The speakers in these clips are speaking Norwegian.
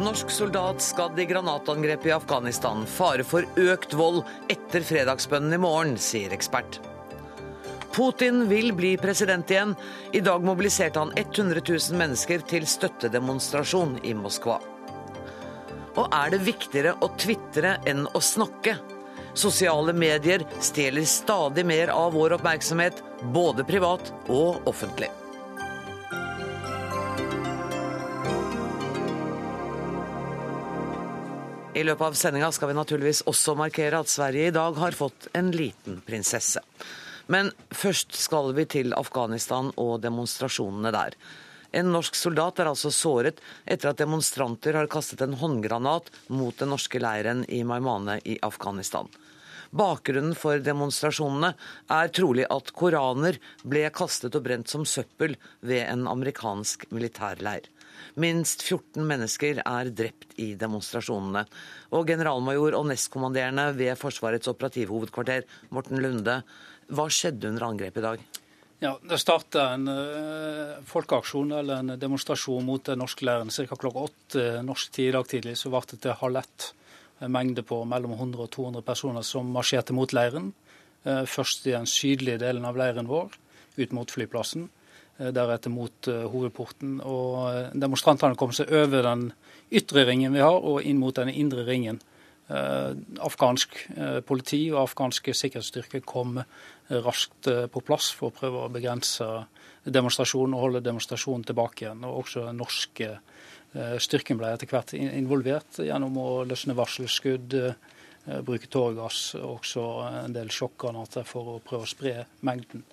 Norsk soldat skadd i granatangrep i Afghanistan. Fare for økt vold etter fredagsbønnen i morgen, sier ekspert. Putin vil bli president igjen. I dag mobiliserte han 100 000 mennesker til støttedemonstrasjon i Moskva. Og er det viktigere å tvitre enn å snakke? Sosiale medier stjeler stadig mer av vår oppmerksomhet, både privat og offentlig. I løpet av sendinga skal vi naturligvis også markere at Sverige i dag har fått en liten prinsesse. Men først skal vi til Afghanistan og demonstrasjonene der. En norsk soldat er altså såret etter at demonstranter har kastet en håndgranat mot den norske leiren i Maimane i Afghanistan. Bakgrunnen for demonstrasjonene er trolig at koraner ble kastet og brent som søppel ved en amerikansk militærleir. Minst 14 mennesker er drept i demonstrasjonene. Og generalmajor og nestkommanderende ved Forsvarets operativhovedkvarter, Morten Lunde, hva skjedde under angrepet i dag? Ja, Det starta en uh, folkeaksjon eller en demonstrasjon mot den norske leiren ca. klokka åtte norsk tid i dag tidlig. Så ble det til halv ett. En mengde på mellom 100 og 200 personer som marsjerte mot leiren. Uh, først i den sydlige delen av leiren vår, ut mot flyplassen. Uh, deretter mot hovedporten. Og demonstrantene kom seg over den ytre ringen vi har, og inn mot den indre ringen. Afghansk politi og afghanske sikkerhetsstyrker kom raskt eh, på plass for å prøve å begrense demonstrasjonen og holde demonstrasjonen tilbake igjen. Og også den norske eh, styrken ble etter hvert involvert gjennom å løsne varselskudd, eh, bruke tåregass og også en del sjokkgranater for å prøve å spre mengden.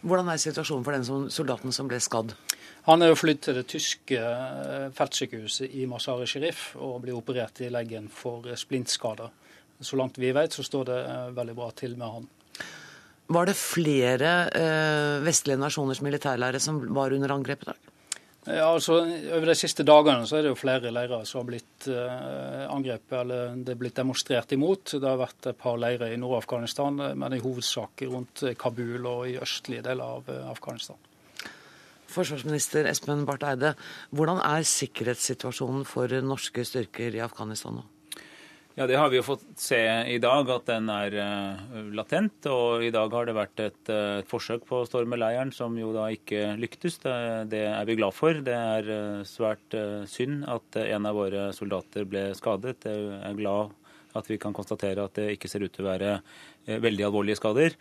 Hvordan er situasjonen for den soldaten som ble skadd? Han er jo flydd til det tyske feltsykehuset i Mazar-e Sharif og blir operert i leggen for splintskader. Så langt vi vet, så står det veldig bra til med han. Var det flere eh, vestlige nasjoners militærlærere som var under angrep i dag? Ja, altså Over de siste dagene så er det jo flere leirer som har blitt eh, angrepet eller det er blitt demonstrert imot. Det har vært et par leirer i Nord-Afghanistan, men i hovedsak rundt Kabul og i østlige deler av eh, Afghanistan. Forsvarsminister Espen Barth Eide, hvordan er sikkerhetssituasjonen for norske styrker i Afghanistan nå? Ja, Det har vi jo fått se i dag, at den er uh, latent. Og i dag har det vært et, uh, forsøk på å storme leiren som jo da ikke lyktes. Det, det er vi glad for. Det er uh, svært synd at en av våre soldater ble skadet. Jeg er glad at vi kan konstatere at det ikke ser ut til å være veldig alvorlige skader.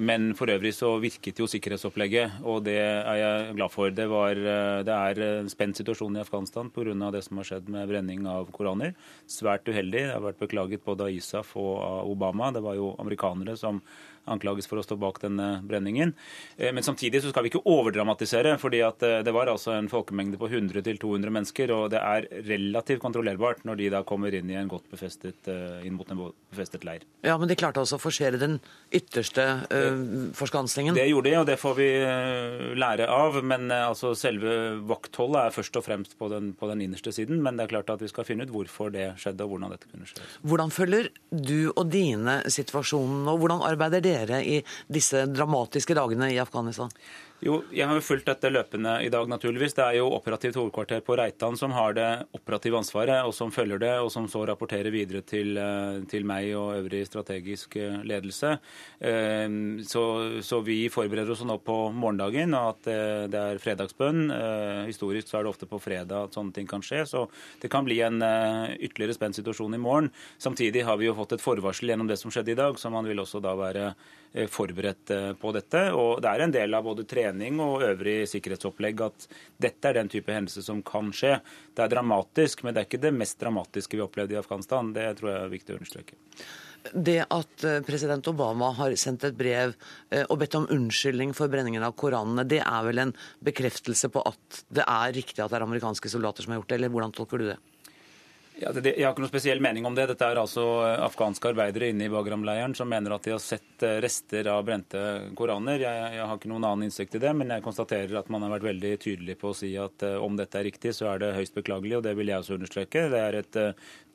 Men for øvrig så virket jo sikkerhetsopplegget, og det er jeg glad for. Det, var, det er en spent situasjon i Afghanistan pga. det som har skjedd med brenning av koraner. Svært uheldig. Det har vært beklaget både av ISAF og av Obama. Det var jo amerikanere som anklages for å stå bak denne brenningen. Eh, men samtidig så skal vi ikke overdramatisere, fordi at eh, det var altså en folkemengde på 100-200 mennesker, og det er relativt kontrollerbart når de da kommer inn i en godt befestet, eh, inn mot en befestet leir. Ja, Men de klarte altså å forsere den ytterste uh, forskansningen? Det gjorde de, og det får vi lære av. Men altså selve vaktholdet er først og fremst på den, på den innerste siden. Men det er klart at vi skal finne ut hvorfor det skjedde, og hvordan dette kunne skje. Hvordan følger du og dine situasjonen, og hvordan arbeider dere dere i disse dramatiske dagene i Afghanistan? Jo, Jeg har jo fulgt dette løpende i dag, naturligvis. Det er jo operativt hovedkvarter på Reitan som har det operative ansvaret, og som følger det, og som så rapporterer videre til, eh, til meg og øvrig strategisk eh, ledelse. Eh, så, så, vi forbereder oss nå på morgendagen, og at det er fredagsbønn. Historisk så er det ofte på fredag at sånne ting kan skje, så det kan bli en ytterligere spent situasjon i morgen. Samtidig har vi jo fått et forvarsel gjennom det som skjedde i dag, så man vil også da være forberedt på dette. Og det er en del av både trening og øvrig sikkerhetsopplegg at dette er den type hendelse som kan skje. Det er dramatisk, men det er ikke det mest dramatiske vi opplevde i Afghanistan. Det tror jeg er viktig å understreke. Det at eh, president Obama har sendt et brev og bedt om unnskyldning for brenningen av koranene, det er vel en bekreftelse på at det er riktig at det er amerikanske soldater som har gjort det, eller hvordan tolker du det? Ja, det, jeg har ikke noen spesiell mening om det. Dette er altså eh, afghanske arbeidere inne i Bagram-leiren som mener at de har sett eh, rester av brente koraner. Jeg, jeg, har ikke noen annen innsikt i det, men jeg konstaterer at man har vært veldig tydelig på å si at uh, om dette er riktig, så er det høyst beklagelig, og det vil jeg også understreke. Det er et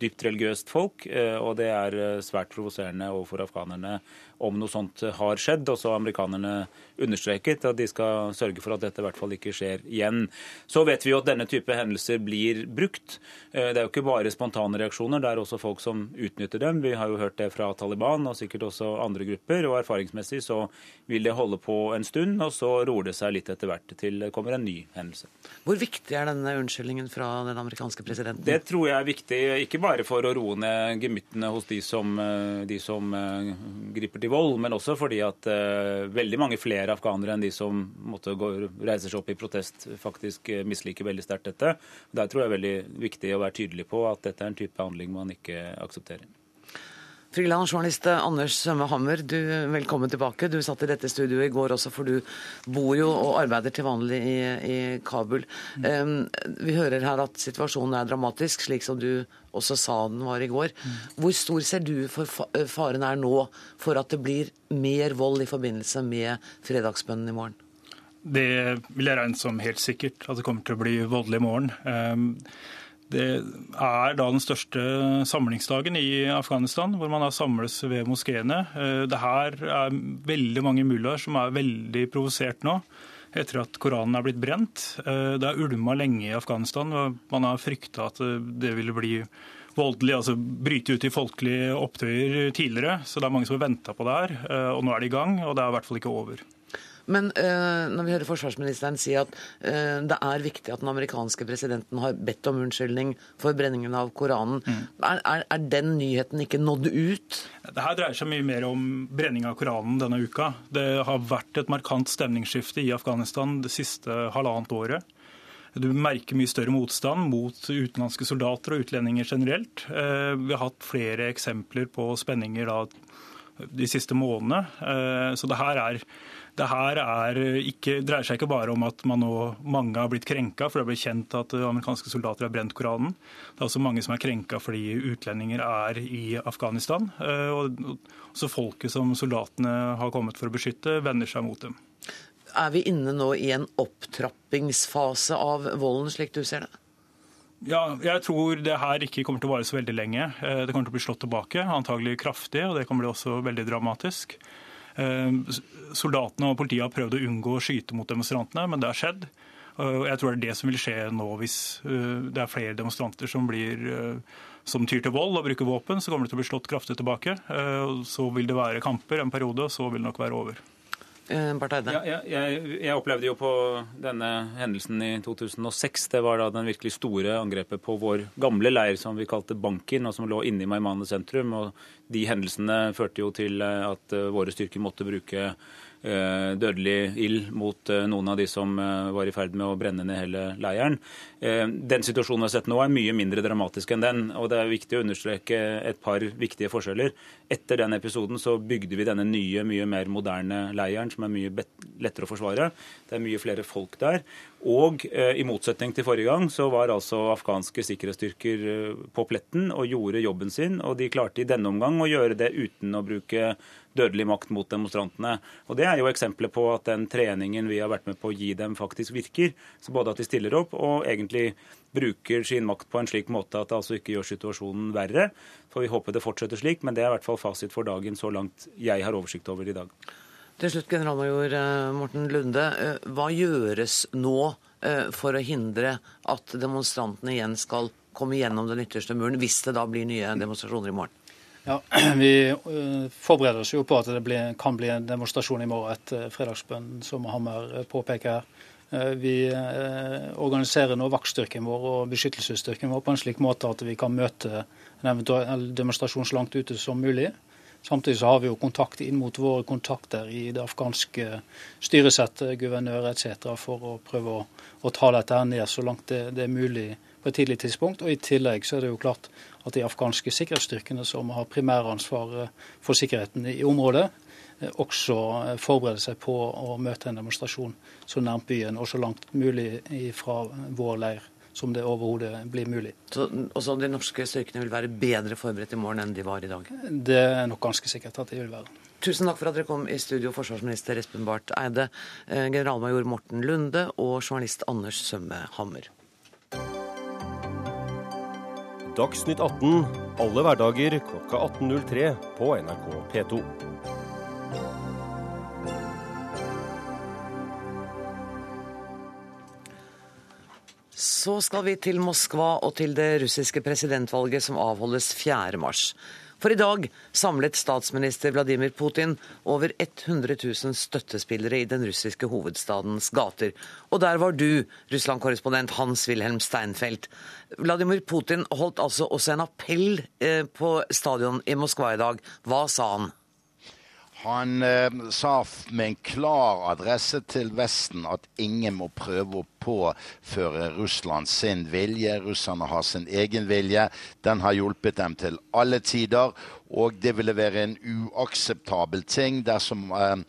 dypt religiøst folk, uh, og det er svært provoserende overfor afghanerne om noe sånt har skjedd. Og så har amerikanerne understreket at de skal sørge for at dette i hvert fall ikke skjer igjen. Så vet vi jo at denne type hendelser blir brukt. Eh, det er jo ikke bare spontane reaksjoner, det er også folk som utnytter dem. Vi har jo hørt det fra Taliban og sikkert også andre grupper. Og erfaringsmessig så vil det holde på en stund, og så roer det seg litt etter hvert til det kommer en ny hendelse. Hvor viktig er denne unnskyldningen fra den amerikanske presidenten? Det tror jeg er viktig, ikke bare for å roe ned gemyttene hos de som, eh, de som uh, griper til vold, men også fordi at uh, veldig mange flere afghanere enn de som måtte gå, reiser seg opp i protest, faktisk misliker veldig sterkt dette. Der tror jeg er veldig viktig å være tydelig på at dette er en type handling man ikke aksepterer. Frilansjournalist Anders Sømme Hammer, du, velkommen tilbake. Du satt i dette studioet i går også, for du bor jo og arbeider til vanlig i, i Kabul. Um, vi hører her at situasjonen er dramatisk, slik som du også sa den var i går. Mm. Hvor stor ser du for faren er nå for at det blir mer vold i forbindelse med fredagsbønnen i morgen? Det vil jeg regne som helt sikkert, at det kommer til å bli voldelig i morgen. Um, det er da den største samlingsdagen i Afghanistan, hvor man da samles ved moskeene. Eh, det her er veldig mange mullaer som er veldig provosert nå etter at Koranen er blitt brent. Eh, det har ulma lenge i Afghanistan. Man har frykta at det ville bli voldelig, altså bryte ut i folkelige opptøyer tidligere. Så det er mange som har venta på det her. Eh, og nå er det i gang, og det er i hvert fall ikke over. Men uh, når vi hører forsvarsministeren si at uh, det er viktig at den amerikanske presidenten har bedt om unnskyldning for brenningen av Koranen, mm. er, er, er, den nyheten ikke nådd ut? Det her dreier seg mye mer om brenning av Koranen denne uka. Det har vært et markant stemningsskifte i Afghanistan det siste halvannet året. Du merker mye større motstand mot utenlandske soldater og utlendinger generelt. Uh, vi har hatt flere eksempler på spenninger da, de siste månedene. Så det her er det her ikke, dreier seg ikke bare om at nå, mange har blitt krenka for det ble kjent at amerikanske soldater har brent Koranen. Det er også mange som er krenka fordi utlendinger er i Afghanistan. Eh, og også folket som soldatene har kommet for å beskytte, vender seg mot dem. Er vi inne nå i en opptrappingsfase av volden, slik du ser det? Ja, jeg tror det her ikke kommer til å vare så veldig lenge. Eh, det kommer til å bli slått tilbake, antagelig kraftig, og det kan bli også veldig dramatisk. Eh, soldatene og politiet har prøvd å unngå å skyte mot demonstrantene, men det har skjedd. Jeg tror det er det som vil skje nå hvis eh, det er flere demonstranter som, blir, eh, som tyr til vold og bruker våpen. Så kommer det til å bli slått kraftig tilbake. Så vil det være kamper en periode, og så vil det nok være over. Eh, ja, jeg, jeg, jeg, opplevde jo på denne hendelsen i 2006. Det var da den virkelig store angrepet på vår gamle leir, som vi kalte Banken, og som lå inne i Maimane sentrum. Og de hendelsene førte jo til eh, at eh, våre styrker måtte bruke dødelig ild mot eh, noen av de som eh, var i ferd med å brenne ned hele leiren. Den situasjonen vi har sett nå, er mye mindre dramatisk enn den. og Det er viktig å understreke et par viktige forskjeller. Etter den episoden så bygde vi denne nye, mye mer moderne leiren, som er mye lettere å forsvare. Det er mye flere folk der. Og i motsetning til forrige gang, så var altså afghanske sikkerhetsstyrker på pletten og gjorde jobben sin. Og de klarte i denne omgang å gjøre det uten å bruke dødelig makt mot demonstrantene. Og Det er jo eksempler på at den treningen vi har vært med på å gi dem, faktisk virker. Så både at de stiller opp og egentlig bruker sin makt på en slik måte at det altså ikke gjør situasjonen verre. For vi håper det fortsetter slik, men det er i hvert fall fasit for dagen så langt jeg har oversikt over i dag. Til slutt, generalmajor eh, Morten Lunde. Eh, hva gjøres nå eh, for å hindre at demonstrantene igjen skal komme gjennom den ytterste muren, hvis det da blir nye demonstrasjoner i morgen? Ja, Vi eh, forbereder oss jo på at det kan bli en demonstrasjon i morgen etter fredagsbønn, som Hammer eh, påpeker her. Eh, vi organiserer nå vaktstyrken vår og beskyttelsesstyrken vår på en slik måte at vi kan møte en eventuell demonstrasjon så langt ute som mulig. Samtidig så har vi jo kontakt inn mot våre kontakter i det afghanske styresettet, guvernør etc., for å prøve å, å ta dette her ned så langt det, det er mulig på et tidlig tidspunkt. Og I tillegg så er det jo klart at de afghanske sikkerhetsstyrkene som har primæransvaret for sikkerheten i området, eh, også eh, forbereder seg på å møte en demonstrasjon så nærmt byen og så langt mulig fra vår leir som det overhodet blir mulig. Så også de norske styrkene vil være bedre forberedt i morgen enn de var i dag? Det er nok ganske sikkert at de vil være. Tusen takk for at dere kom i studio, forsvarsminister Espen Barth Eide, eh, generalmajor Morten Lunde og journalist Anders Sømme Hammer. Dagsnytt 18 alle hverdager klokka 18.03 på NRK P2. Så skal vi til Moskva og til det russiske presidentvalget som avholdes 4. mars. For i dag samlet statsminister Vladimir Putin over 100 000 støttespillere i den russiske hovedstadens gater. Og der var du, Russland-korrespondent Hans-Wilhelm Steinfeld. Vladimir Putin holdt altså også en appell eh, på stadion i Moskva i dag. Hva sa han? Han eh, sa med en klar adresse til Vesten at ingen må prøve å påføre Russland sin vilje. Russerne har sin egen vilje. Den har hjulpet dem til alle tider. Og det ville være en uakseptabel ting dersom eh,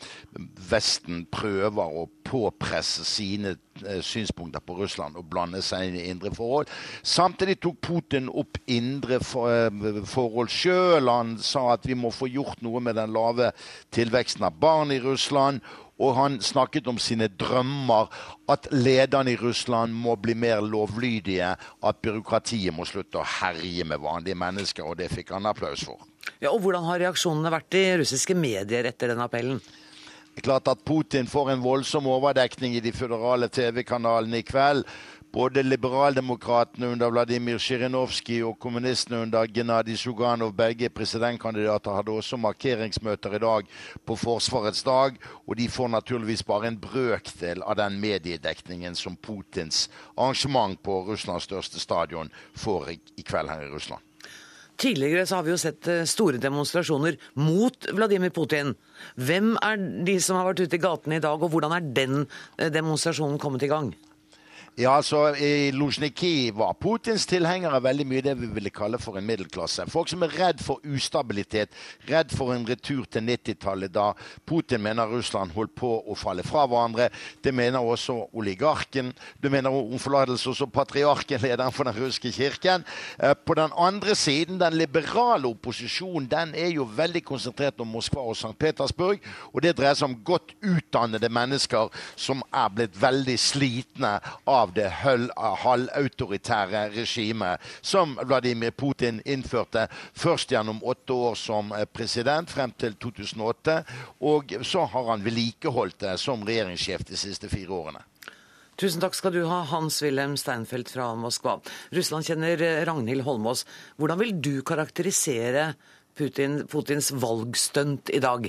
Vesten prøver å påpresse sine eh, synspunkter på Russland og blande seg inn i indre forhold. Samtidig tok Putin opp indre eh, forhold sjøl. Han sa at vi må få gjort noe med den lave tilveksten av barn i Russland. Og han snakket om sine drømmer, at lederne i Russland må bli mer lovlydige, at byråkratiet må slutte å herje med vanlige mennesker, og det fikk han applaus for. Ja, og Hvordan har reaksjonene vært i russiske medier etter den appellen? Det klart at Putin får en voldsom overdekning i de føderale TV-kanalene i kveld. Både liberaldemokratene under Vladimir Zjirinovskij og kommunistene under Gennadij Suganov, begge presidentkandidater, hadde også markeringsmøter i dag på Forsvarets dag. Og de får naturligvis bare en brøkdel av den mediedekningen som Putins arrangement på Russlands største stadion får i kveld her i Russland. Tidligere så har vi jo sett eh, store demonstrasjoner mot Vladimir Putin. Hvem er de som har vært ute i gatene i dag, og hvordan er den eh, demonstrasjonen kommet i gang? Ja, altså I Luzjniki var Putins tilhengere veldig mye det vi ville kalle for en middelklasse. Folk som er redd for ustabilitet, redd for en retur til 90-tallet, da Putin mener Russland holdt på å falle fra hverandre. Det mener også oligarken. Det mener om forlatelse også patriarken, lederen for den russiske kirken. Eh, på den andre siden, den liberale opposisjonen, den er jo veldig konsentrert om Moskva og St. Petersburg. Og det dreier seg om godt utdannede mennesker som er blitt veldig slitne av av det halvautoritære regimet som Vladimir Putin innførte først gjennom åtte år som eh, president frem til 2008, og så har han vedlikeholdt det som regjeringssjef de siste fire årene. Tusen takk skal du ha, Hans-Wilhelm Steinfeld fra Moskva. Russland kjenner eh, Ragnhild Holmås. Hvordan vil du karakterisere Putin, Putins valgstunt i dag?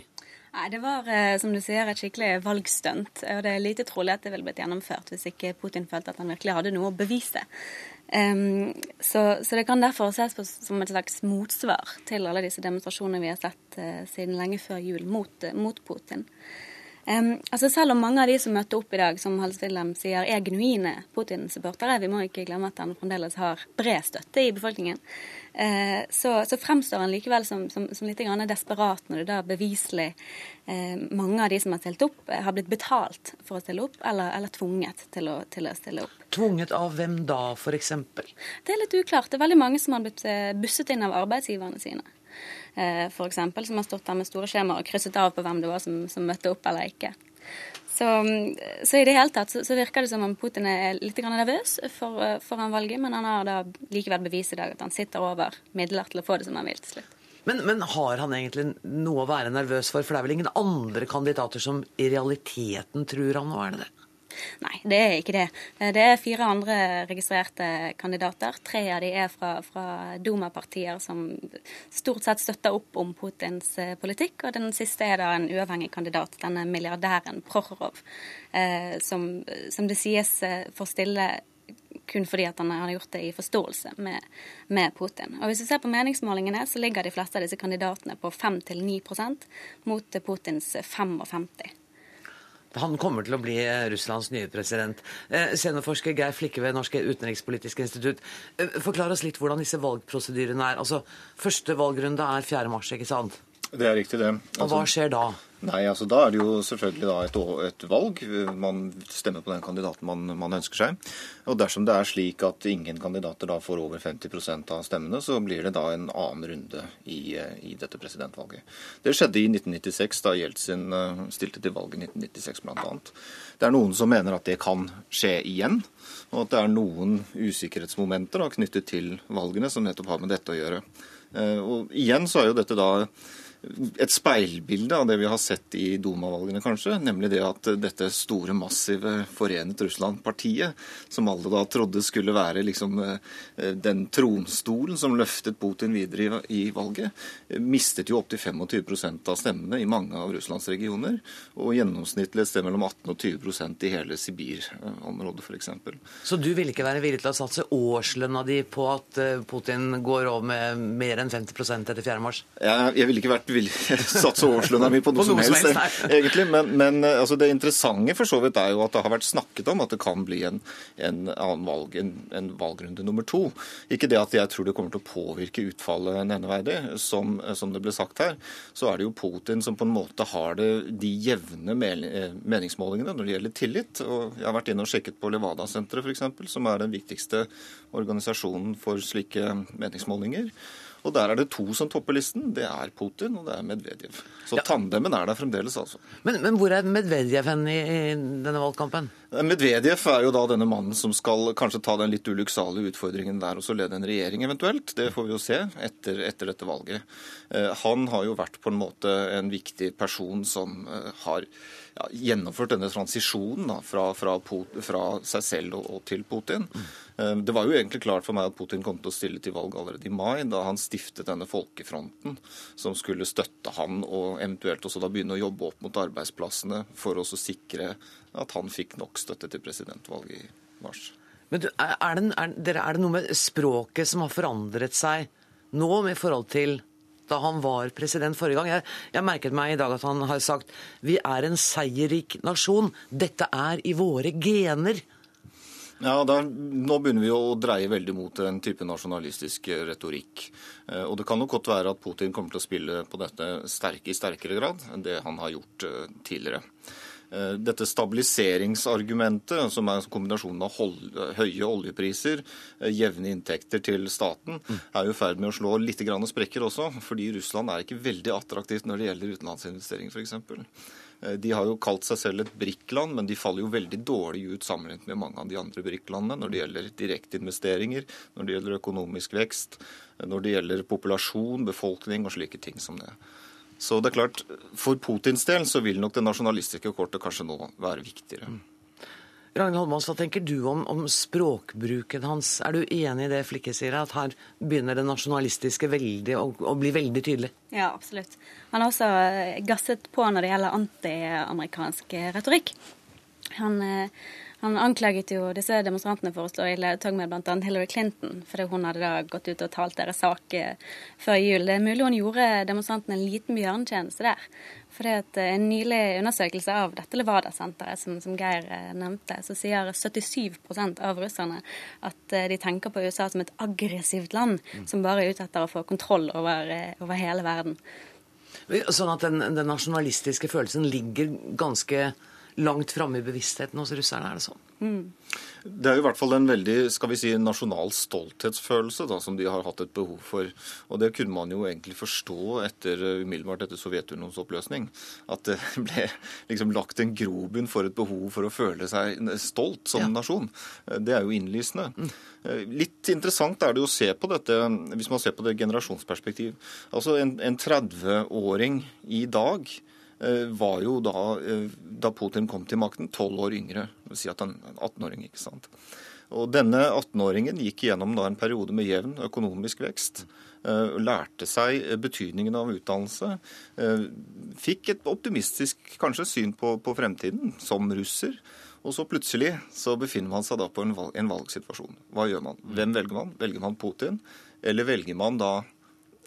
Nei, Det var eh, som du sier, et skikkelig valgstunt. Og det er lite trolig at det ville blitt gjennomført hvis ikke Putin følte at han virkelig hadde noe å bevise. Um, så, så, det kan derfor ses på som et slags motsvar til alle disse demonstrasjonene vi har sett uh, siden lenge før jul mot, uh, mot Putin. Um, altså Selv om mange av de som møtte opp i dag, som Hals Wilhelm sier, er genuine Putin-supportere, vi må ikke glemme at han fremdeles har bred støtte i befolkningen, uh, så, så, fremstår han likevel som, som, som litt desperat når det da beviselig eh, mange av de som har stilt opp, uh, har blitt betalt for å stille opp, eller, eller tvunget til å, til å, stille opp. Tvunget av hvem da, f.eks.? Det er litt uklart. Det er veldig mange som har blitt busset inn av arbeidsgiverne sine. Eh, f.eks., som har stått der med store skjemaer og krysset av på hvem det var som, som møtte opp eller ikke. Så, så, i det hele tatt så, så, virker det som om Putin er litt nervøs for, eh, foran valget, men han har da likevel bevist i dag at han sitter over midler til å få det som han vil til slutt. Men, men, har han egentlig noe å være nervøs for? For det er vel ingen andre kandidater som i realiteten truer han nå, er det det? Nei, det er ikke det. Eh, det er fire andre registrerte kandidater. Tre av de er fra, fra Duma-partier som stort sett støtter opp om Putins eh, politikk. Og den siste er da en uavhengig kandidat, denne milliardæren Prokhorov, eh, som, som, det sies får stille kun fordi at han har gjort det i forståelse med, med, Putin. Og Hvis vi ser på meningsmålingene, så ligger de fleste av disse kandidatene på 5-9% mot Putins 55 han kommer til å bli eh, Russlands nye president. Eh, seniorforsker Geir Flikke ved Norske utenrikspolitisk institutt. Eh, forklar oss litt hvordan disse valgprosedyrene er. Altså, Første valgrunde er 4. mars, ikke sant? Det er riktig, det. Altså, og hva altså- skjer da? Nei, altså Da er det jo selvfølgelig et, et valg. Man stemmer på den kandidaten man, man, ønsker seg. Og Dersom det er slik at ingen kandidater da får over 50% av stemmene, så blir det da en annen runde i, i dette presidentvalget. Det skjedde i 1996, da Jeltsin eh, stilte til valg i 1996 bl.a. Det er noen som mener at det kan skje igjen. Og at det er noen usikkerhetsmomenter da, knyttet til valgene som nettopp har med dette å gjøre. Eh, og igjen så er jo dette da et speilbilde av det vi har sett i Duma-valgene, kanskje. Nemlig det at dette store, massive Forenet Russland-partiet, som alle da trodde skulle være liksom den tronstolen som løftet Putin videre i, valget, mistet jo opptil 25% av stemmene i mange av Russlands regioner. Og gjennomsnittlig et sted mellom 18 og 20 i hele Sibir-området, f.eks. Så du vil ikke være villig til å satse årslønna di på at Putin går over med mer enn 50% etter 4. mars? Jeg, jeg ville ikke vært vil satse årslønna mi på noe, på noe som, helst, som helst egentlig. Men, men eh, altså, det interessante for så vidt er jo at det har vært snakket om at det kan bli en, en annen valg, en, en, valgrunde nummer to. Ikke det at jeg tror det kommer til å påvirke utfallet nevneverdig, som, som, det ble sagt her. Så er det jo Putin som på en måte har det, de jevne eh, meningsmålingene når det gjelder tillit. Og jeg har vært inne og sjekket på Levada-senteret f.eks., som er den viktigste organisasjonen for slike meningsmålinger. Og der er det to som topper listen. Det er Putin og det er Medvedev. Så ja. tandemen er der fremdeles, altså. Men, men hvor er Medvedev hen i, i denne valgkampen? Medvedev er jo da denne mannen som skal kanskje ta den litt ulykksalige utfordringen der og så lede en regjering eventuelt. Det får vi jo se etter, etter dette valget. Eh, han har jo vært på en måte en viktig person som eh, har ja, gjennomført denne transisjonen da, fra, fra, fra, seg selv og, og til Putin. Mm. Det var jo egentlig klart for meg at Putin kom til å stille til valg allerede i mai, da han stiftet denne folkefronten som skulle støtte han, og eventuelt også da begynne å jobbe opp mot arbeidsplassene for å sikre at han fikk nok støtte til presidentvalget i mars. Men du, er, det, er, er det noe med språket som har forandret seg nå med forhold til da han var president forrige gang. Jeg, jeg, merket meg i dag at han har sagt vi er en seierrik nasjon. Dette er i våre gener. Ja, der, Nå begynner vi å dreie veldig mot en type nasjonalistisk retorikk. Eh, og Det kan nok godt være at Putin kommer til å spille på dette sterk, i sterkere grad enn det han har gjort eh, tidligere. Eh, dette stabiliseringsargumentet, som er kombinasjonen av høye oljepriser, eh, jevne inntekter til staten, er jo i ferd med å slå litt sprekker også. Fordi Russland er ikke veldig attraktivt når det gjelder utenlandsinvesteringer, f.eks. Eh, de har jo kalt seg selv et BRIC-land, men de faller jo veldig dårlig ut sammenlignet med mange av de andre BRIC-landene når det gjelder direkteinvesteringer, når det gjelder økonomisk vekst, når det gjelder populasjon, befolkning og slike ting som det. Så det er klart, For Putins del så vil nok det nasjonalistiske kortet kanskje nå være viktigere. Mm. Ragnhild Holmås, hva tenker du om, om, språkbruken hans? Er du enig i det Flikke sier, at her begynner det nasjonalistiske veldig å, å, bli veldig tydelig? Ja, absolutt. Han har også gasset på når det gjelder antiamerikansk retorikk. Han eh, han anklaget jo disse demonstrantene for å stå i ledtog med bl.a. Hillary Clinton, fordi hun hadde da gått ut og talt deres sak eh, før jul. Det er mulig hun gjorde demonstrantene en liten bjørnetjeneste der. For det er En nylig undersøkelse av dette Levada-senteret, som, som, Geir eh, nevnte, så sier 77% av russerne at de tenker på USA som et aggressivt land, mm. som bare er ute etter å få kontroll over, over hele verden. Sånn at den, den nasjonalistiske følelsen ligger ganske langt framme i bevisstheten hos russerne, er det sånn? Mm. Det er jo i hvert fall en veldig skal vi si, nasjonal stolthetsfølelse da, som de har hatt et behov for. Og Det kunne man jo egentlig forstå etter, umiddelbart etter Sovjetunionens oppløsning. At det ble liksom lagt en grobunn for et behov for å føle seg stolt som ja. nasjon. Det er jo innlysende. Mm. Litt interessant er det å se på dette hvis man ser på det generasjonsperspektiv. Altså En, en 30-åring i dag Eh, var jo da, eh, da Putin kom til makten, tolv år yngre. Det vil si at han er 18-åring, ikke sant. Og Denne 18-åringen gikk gjennom da en periode med jevn økonomisk vekst. Uh, lærte seg betydningen av utdannelse. Fikk et optimistisk kanskje syn på, på, fremtiden som russer. Og så plutselig så befinner man seg da på en, valg, en valgsituasjon. Hva gjør man? Hvem velger man? Velger man Putin? Eller velger man da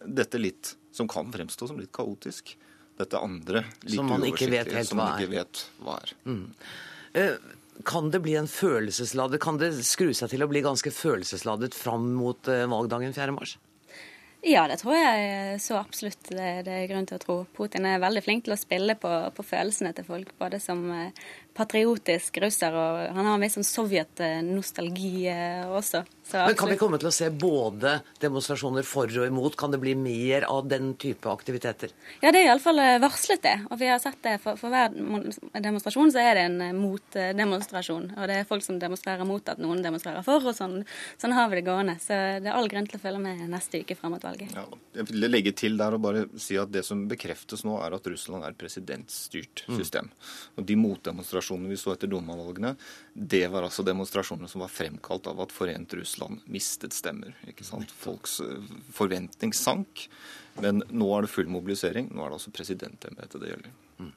dette litt som kan fremstå som litt kaotisk? Dette andre litt som man ikke vet helt som man ikke vet hva er. Mm. Eh, kan det bli en følelsesladet, kan det skru seg til å bli ganske følelsesladet fram mot valgdagen 4. mars? Ja, det tror jeg så absolutt det, det, er grunn til å tro. Putin er veldig flink til å spille på, på følelsene til folk, både som eh, patriotisk russer og han har en viss sånn sovjetnostalgi også. Men Kan vi komme til å se både demonstrasjoner for og imot? Kan det bli mer av den type aktiviteter? Ja, det er iallfall eh, varslet det. Og vi har sett det for, for hver demonstrasjon så er det en eh, motdemonstrasjon. Og det er folk som demonstrerer mot at noen demonstrerer for, og sånn, sånn har vi det gående. Så det er all grunn til å følge med neste uke frem mot valget. Ja, jeg vil legge til der og bare si at det som bekreftes nå, er at Russland er et presidentstyrt mm. system. Mm. Og de motdemonstrasjonene vi så etter Duma-valgene, det var altså demonstrasjoner som var fremkalt av at Forent Russland mistet stemmer. ikke sant? Folks eh, forventning sank. Men nå er det full mobilisering. Nå er det altså presidentembetet det gjelder. Mm.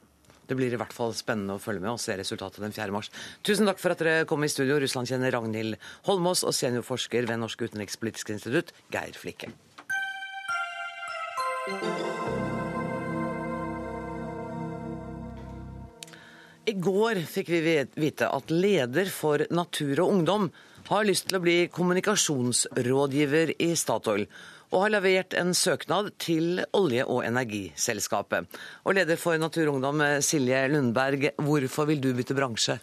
Det blir i hvert fall spennende å følge med og se resultatet den 4. mars. Tusen takk for at dere kom i studio, Russland-kjenner Ragnhild Holmås og seniorforsker ved Norsk utenrikspolitisk institutt, Geir Flikke. I går fikk vi vite at leder for Natur og Ungdom har lyst til å bli kommunikasjonsrådgiver i Statoil, og har levert en søknad til olje- og energiselskapet. Og leder for Natur og Ungdom, Silje Lundberg, hvorfor vil du bytte bransje?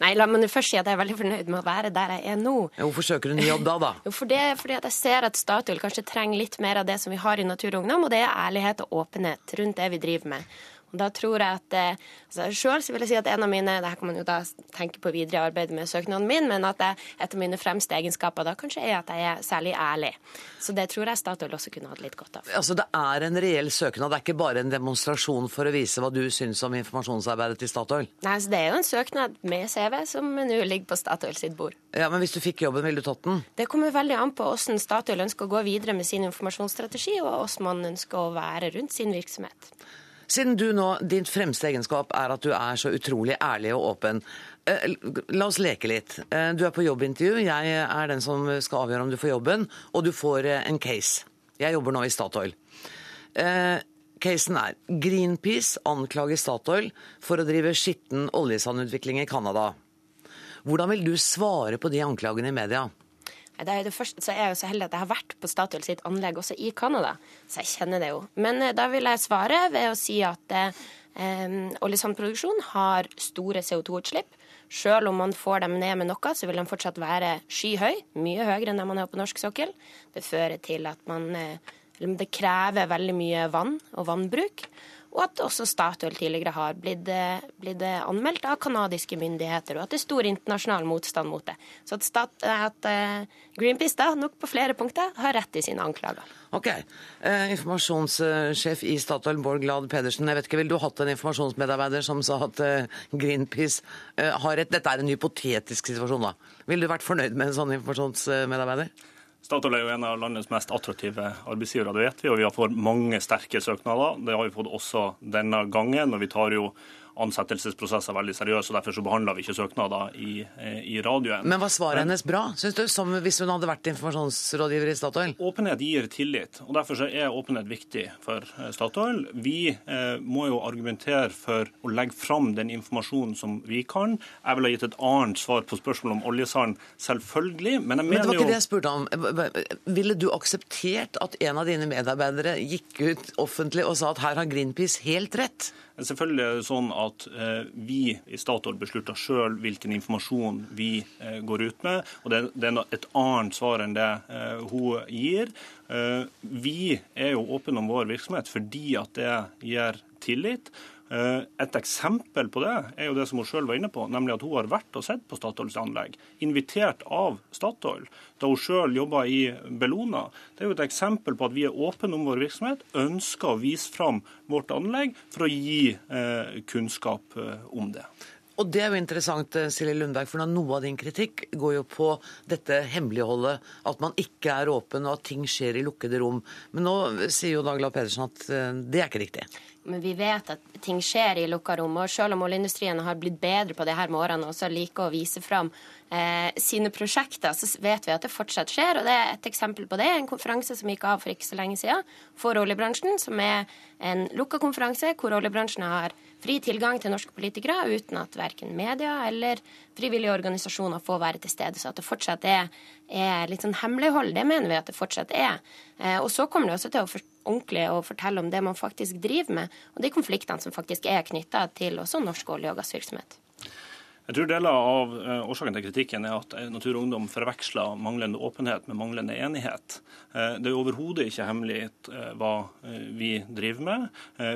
Nei, la meg først si at jeg er veldig fornøyd med å være der jeg er nå. Hvorfor søker du ny jobb da, da? Jo, for det, fordi at jeg ser at Statoil kanskje trenger litt mer av det som vi har i Natur og Ungdom, og det er ærlighet og åpenhet rundt det vi driver med. Og da tror jeg at eh, altså Selv vil jeg si at en av mine det her kan man jo da tenke på videre i arbeidet med søknaden min, men at jeg, et av mine fremste egenskaper da kanskje er at jeg er særlig ærlig. Så det tror jeg Statoil også kunne hatt litt godt av. Altså Det er en reell søknad, det er ikke bare en demonstrasjon for å vise hva du syns om informasjonsarbeidet til Statoil? Nei, altså det er jo en søknad med CV som nå ligger på Statoil sitt bord. Ja, Men hvis du fikk jobben, ville du tatt den? Det kommer veldig an på hvordan Statoil ønsker å gå videre med sin informasjonsstrategi, og hvordan man ønsker å være rundt sin virksomhet. Siden du nå, din fremste egenskap er at du er så utrolig ærlig og åpen. Eh, la oss leke litt. Eh, du er på jobbintervju. Jeg er den som skal avgjøre om du får jobben, og du får eh, en case. Jeg jobber nå i Statoil. Casen er Greenpeace anklager Statoil for å drive skitten oljesandutvikling i Canada. Hvordan vil du svare på de anklagene i media? Det er det første, så er jeg jo så heldig at jeg har vært på Statoil sitt anlegg også i Canada, så jeg kjenner det jo. Men eh, da vil jeg svare ved å si at eh, oljesandproduksjon har store CO2-utslipp. Selv om man får dem ned med noe, så vil de fortsatt være skyhøy, mye høyere enn det man har på norsk sokkel. Det fører til at man eh, Det krever veldig mye vann og vannbruk og at også Statoil tidligere har blitt, eh, blitt anmeldt av canadiske myndigheter, og at det er stor internasjonal motstand mot det. Så at, stat, at uh, Greenpeace da, nok på flere punkter har rett i sine anklager. Ok. Eh, informasjonssjef i Statoil, Bård Glad Pedersen. jeg vet ikke, Ville du hatt en informasjonsmedarbeider som sa at eh, Greenpeace eh, har rett? Dette er en hypotetisk situasjon, da. Ville du vært fornøyd med en sånn informasjonsmedarbeider? Statoil er jo en av landets mest attraktive arbeidsgivere, det vet vi. Og vi har fått mange sterke søknader. Det har vi fått også denne gangen. og vi tar jo ansettelsesprosesser veldig seriøst, og derfor så behandla vi ikke søknader i, eh, i radioen. Men var svaret hennes bra, syns du, som hvis hun hadde vært informasjonsrådgiver i Statoil? Åpenhet gir tillit, og derfor så er åpenhet viktig for eh, Statoil. Vi eh, må jo argumentere for å legge fram den informasjonen som vi kan. Jeg ville ha gitt et annet svar på spørsmålet om oljesand, selvfølgelig, men jeg mener jo Men det var ikke det jeg spurte om. Ville du akseptert at en av dine medarbeidere gikk ut offentlig og sa at her har Greenpeace helt rett? Selvfølgelig er det sånn at eh, vi i Statoil beslutter sjøl hvilken informasjon vi eh, går ut med. og Det, er et annet svar enn det eh, hun gir. Vi er jo åpne om vår virksomhet fordi at det gir tillit. Eh, et eksempel på det er jo det som hun sjøl var inne på, nemlig at hun har vært og sett på Statoils anlegg, invitert av Statoil, da hun sjøl jobba i Bellona. Det er jo et eksempel på at vi er åpne om vår virksomhet, ønsker å vise fram vårt anlegg for å gi eh, kunnskap eh, om det. Og det er jo interessant, eh, Silje Lundberg, for noe av din kritikk går jo på dette hemmeligholdet, at man ikke er åpen og at ting skjer i lukkede rom. Men nå sier jo Dagla Pedersen at eh, det er ikke riktig. Men vi vet at ting skjer i lukka rom. Og selv om oljeindustrien har blitt bedre på det her med årene og også liker å vise fram eh, sine prosjekter, så vet vi at det fortsatt skjer. Og det er et eksempel på det. En konferanse som gikk av for ikke så lenge siden for oljebransjen, som er en lukka konferanse hvor oljebransjen har fri tilgang til norske politikere uten at verken media eller frivillige organisasjoner får være til stede. Så at det fortsatt er, er litt sånn hemmelighold, det mener vi at det fortsatt er. Eh, og så kommer det også til å for, ordentlig å fortelle om det man faktisk driver med, og de konfliktene som faktisk er knytta til også norsk olje- og gassvirksomhet. Jeg tror deler av uh, årsaken til kritikken er at Natur og Ungdom forveksler manglende åpenhet med manglende enighet. Uh, det er overhodet ikke hemmelig hva vi driver med.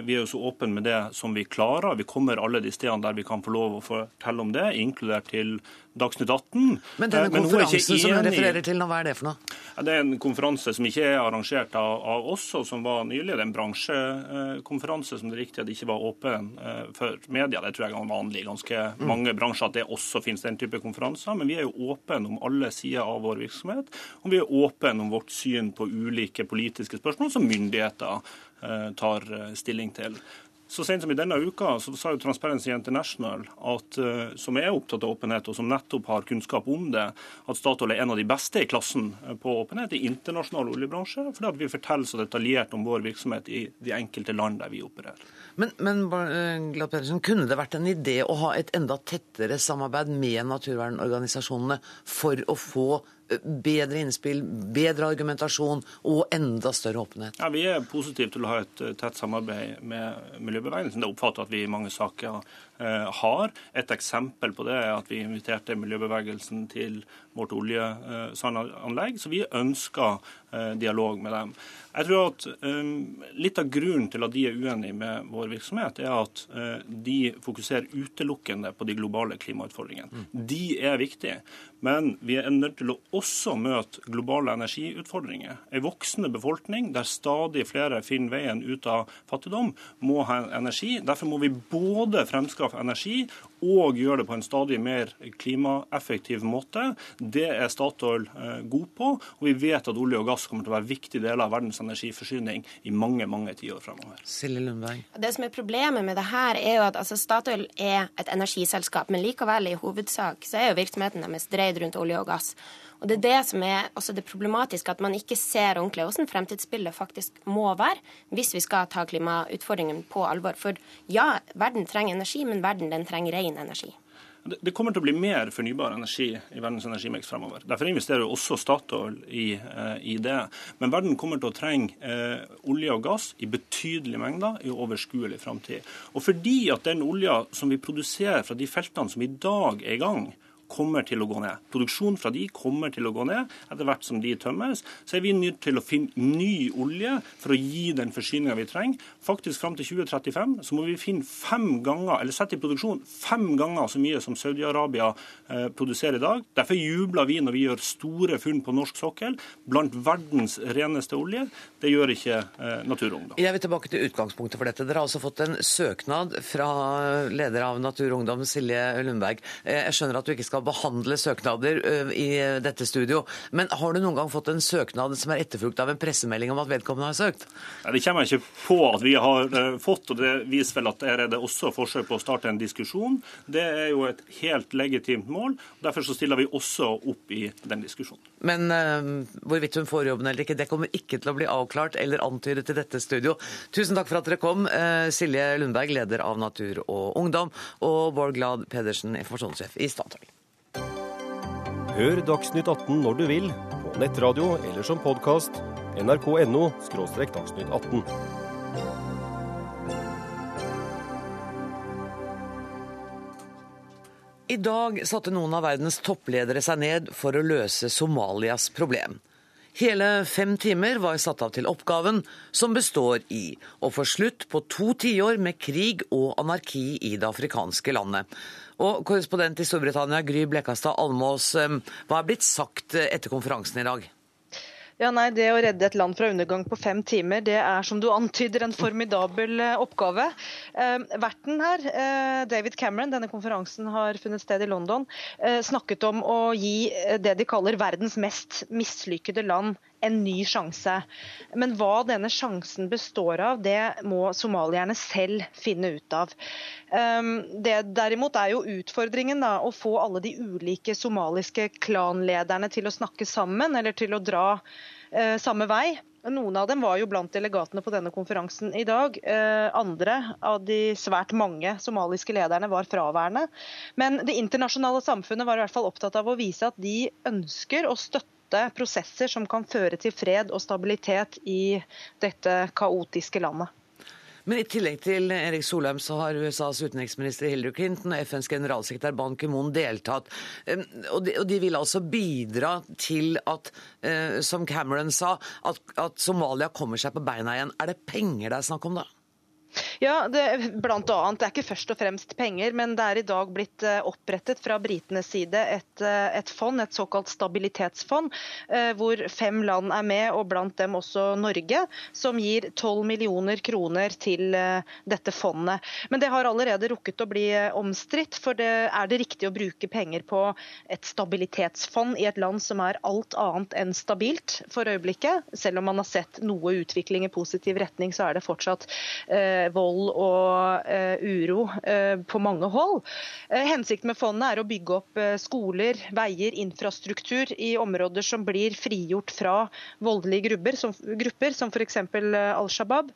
Vi er jo så åpne med det som vi klarer. Vi kommer alle de stedene der vi kan få lov å fortelle om det, inkludert til Dagsnytt 18. Men denne eh, konferansen som jeg refererer til nå, hva er det for noe? Det er en konferanse som ikke er arrangert av, av oss, og som var nylig. Det er en bransjekonferanse som det er riktig at ikke var åpen eh, for media. Det tror jeg er vanlig i ganske mange bransjer at det også finnes den type konferanser. Men vi er jo åpne om alle sider av vår virksomhet. Og vi er åpne om vårt syn på ulike politiske spørsmål som myndigheter eh, tar stilling til. Så sent som i denne uka så sa jo Transparency International, at, uh, som er opptatt av åpenhet, og som nettopp har kunnskap om det, at Statoil er en av de beste i klassen eh, på åpenhet i internasjonal oljebransje. Fordi at vi forteller så detaljert om vår virksomhet i de enkelte land der vi opererer. Men, men eh, Glad Pedersen, kunne det vært en idé å ha et enda tettere samarbeid med naturvernorganisasjonene for å få bedre innspill, bedre argumentasjon og enda større åpenhet? Ja, Vi er positive til å ha et eh, tett samarbeid med miljøbevegelsen. Det oppfatter at vi i mange saker eh, har. Et eksempel på det er at vi inviterte miljøbevegelsen til vårt oljesandanlegg. Så vi ønsker eh, dialog med dem. Jeg tror at um, Litt av grunnen til at de er uenige med vår virksomhet, er at uh, de fokuserer utelukkende på de globale klimautfordringene. Mm. De er viktige. Men vi er nødt til å også møte globale energiutfordringer. En voksende befolkning der stadig flere finner veien ut av fattigdom, må ha energi. Derfor må vi både fremskaffe energi og gjøre det på en stadig mer klimaeffektiv måte. Det er Statoil eh, god på, og vi vet at olje og gass kommer til å være viktige deler av verdens energiforsyning i mange mange tiår fremover. Silje Lundberg. Det som er Problemet med det her er jo at altså, Statoil er et energiselskap, men likevel i hovedsak så er jo virksomheten deres dreid rundt olje og gass. Og Det er det som er også det problematiske, at man ikke ser ordentlig hvordan fremtidsbildet faktisk må være hvis vi skal ta klimautfordringen på alvor. For ja, verden trenger energi, men verden den trenger ren energi. Det kommer til å bli mer fornybar energi i verdens energimiks fremover. Derfor investerer jo også Statoil i, eh, i, det. Men verden kommer til å trenge eh, olje og gass i betydelige mengder i overskuelig framtid. Og fordi at den olja som vi produserer fra de feltene som i dag er i gang, kommer til å gå ned. Produksjonen fra de kommer til å gå ned etter hvert som de tømmes. Så er vi nødt til å finne ny olje for å gi den forsyninga vi trenger. Faktisk fram til 2035 så må vi finne fem ganger, eller sette i produksjon fem ganger så mye som Saudi-Arabia eh, produserer i dag. Derfor jubler vi når vi gjør store funn på norsk sokkel blant verdens reneste olje. Det gjør ikke eh, Naturungdom. Jeg vil tilbake til utgangspunktet for dette. Dere har altså fått en søknad fra leder av Naturungdom, Silje Lundberg. Eh, jeg skjønner at du ikke skal behandle søknader i dette studio. Men har du noen gang fått en søknad som er etterfulgt av en pressemelding om at vedkommende har søkt? Nei, det kommer jeg ikke på at vi har fått, og det viser vel at her er det også forsøk på å starte en diskusjon. Det er jo et helt legitimt mål. og Derfor så stiller vi også opp i den diskusjonen. Men uh, hvorvidt hun får jobben eller ikke, det kommer ikke til å bli avklart eller antydet til dette studio. Tusen takk for at dere kom, Silje Lundberg, leder av Natur og Ungdom, og Bård Glad Pedersen, informasjonssjef i Statoil. Hør Dagsnytt 18 når du vil, på nettradio eller som podkast. nrk.no – dagsnytt 18. I dag satte noen av verdens toppledere seg ned for å løse Somalias problem. Hele fem timer var satt av til oppgaven, som består i å få slutt på to tiår med krig og anarki i det afrikanske landet. Og korrespondent i Storbritannia, Gry Blekastad Almås, hva er blitt sagt etter konferansen i dag? Ja, nei, Det å redde et land fra undergang på fem timer, det er som du antyder en formidabel eh, oppgave. Eh, verten her, eh, David Cameron, denne konferansen har funnet sted i London, eh, snakket om å gi eh, det de kaller verdens mest mislykkede land en ny sjanse. Men hva denne sjansen består av, det må somalierne selv finne ut av. Ehm, det derimot er jo utfordringen da, å få alle de ulike somaliske klanlederne til å snakke sammen, eller til å dra eh, samme vei. Noen av dem var jo blant delegatene på denne konferansen i dag. Eh, andre av de svært mange somaliske lederne var fraværende. Men det internasjonale samfunnet var i hvert fall opptatt av å vise at de ønsker å støtte støtte prosesser som kan føre til fred og stabilitet i dette kaotiske landet. Men i tillegg til Erik Solheim så har USAs utenriksminister Hillary Clinton og FNs generalsekretær Ban Ki-moon deltatt. Og de, og de, vil altså bidra til at, eh, som Cameron sa, at, at Somalia kommer seg på beina igjen. Er det penger det er snakk om da? Ja, det, blant annet. Det er ikke først og fremst penger, men det er i dag blitt eh, opprettet fra britenes side et, eh, et fond, et såkalt stabilitetsfond, eh, hvor fem land er med, og blant dem også Norge, som gir 12 millioner kroner til dette fondet. Men det har allerede rukket å bli omstridt, for det, er det riktig å bruke penger på et stabilitetsfond i et land som er alt annet enn stabilt for øyeblikket? Selv om man har sett noe utvikling i positiv retning, så er det fortsatt eh, vold og eh, uro eh, på mange hold. Eh, hensikten med fondet er å bygge opp skoler, veier, infrastruktur i områder som blir frigjort fra voldelige grupper, som, grupper, som f.eks. Al Shabaab.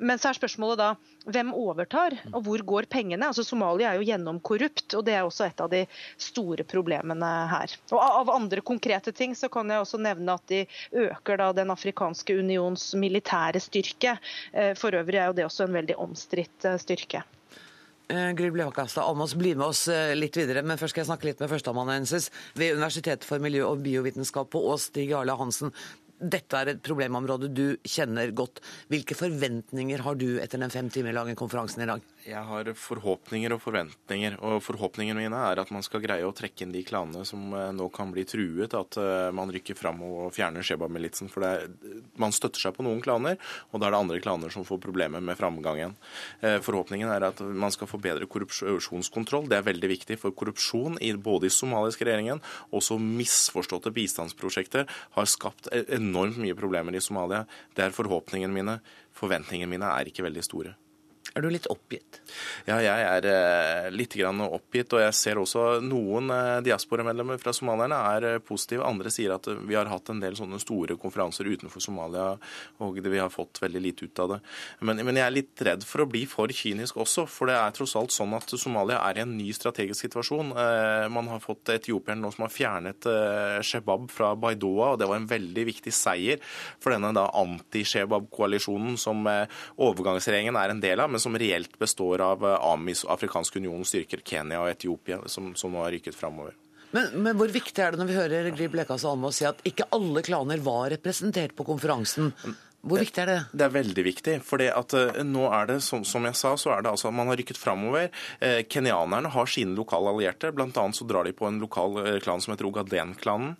Men så er spørsmålet da hvem overtar, og hvor går pengene? Altså Somalia er jo gjennomkorrupt, og det er også et av de store problemene her. Og Av andre konkrete ting så kan jeg også nevne at de øker da Den afrikanske unions militære styrke. For øvrig er jo det også en veldig omstridt eh, styrke. Eh, Gryb Levakasta Almås, bli med oss eh, litt videre, men først skal jeg snakke litt med førsteamanuensis ved Universitetet for miljø og biovitenskap på Ås, Stig Jarle Hansen. Dette er et problemområde du kjenner godt. Hvilke forventninger har du etter den fem timer lange konferansen i dag? Jeg har forhåpninger og forventninger. og Forhåpningene mine er at man skal greie å trekke inn de klanene som eh, nå kan bli truet. At eh, man rykker fram og fjerner Sheba-militsen. For er, man støtter seg på noen klaner, og da er det andre klaner som får problemer med framgangen. Eh, forhåpningen er at man skal få bedre korrupsjonskontroll. Det er veldig viktig. For korrupsjon i, både i somaliske regjeringen og så misforståtte bistandsprosjekter har skapt e-, enormt mye problemer i Somalia. Det er forhåpningene mine. Forventningene mine er ikke veldig store. Er du litt oppgitt? Ja, jeg er eh, litt oppgitt. Og jeg ser også noen eh, diasporamedlemmer fra somalierne er eh, positive. Andre sier at vi har hatt en del sånne store konferanser utenfor Somalia, og vi har fått veldig lite ut av det. Men, men, jeg er litt redd for å bli for kynisk også, for det er tross alt sånn at Somalia er i en ny strategisk situasjon. Man har fått etiopierne nå som har fjernet Shebab fra Baidoa, og det var en veldig viktig seier for denne anti-Shebab-koalisjonen som overgangsregjeringen er en del av. men som reelt består av eh, AMIS, Afrikansk unions styrker, Kenya og Etiopia, som, som nå har rykket framover. Men, men, hvor viktig er det når vi hører Grib Lekas Almås si at ikke alle klaner var representert på konferansen? Hvor viktig er det? Det er veldig viktig. for uh, nå er det, som, som, jeg sa, så er det altså at man har rykket framover. Eh, kenyanerne har sine lokale allierte. Blant annet så drar de på en lokal uh, klan som heter Ogaden-klanen.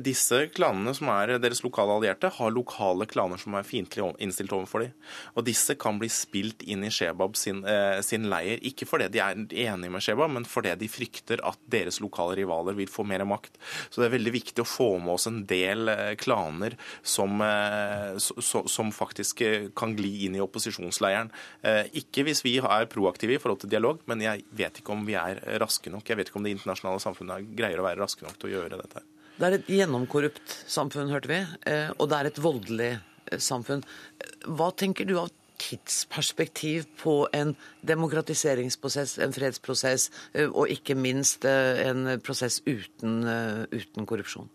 disse klanene som er deres lokale allierte, har lokale klaner som er fiendtlig innstilt overfor dem. Og disse kan bli spilt inn i Shebab sin, sin, leir, ikke fordi de er enige med Shebab, men fordi de frykter at deres lokale rivaler vil få mer makt. Så det er veldig viktig å få med oss en del klaner som, som som faktisk eh, kan gli inn i opposisjonsleiren. Eh, ikke hvis vi er proaktive i forhold til dialog, men jeg vet ikke om vi er raske nok. Jeg vet ikke om det internasjonale samfunnet greier å være raske nok til å gjøre dette. Det er et gjennomkorrupt samfunn, hørte vi, eh, og det er et voldelig samfunn. Hva tenker du av tidsperspektiv på en demokratiseringsprosess, en fredsprosess, og ikke minst en prosess uten, uten korrupsjon?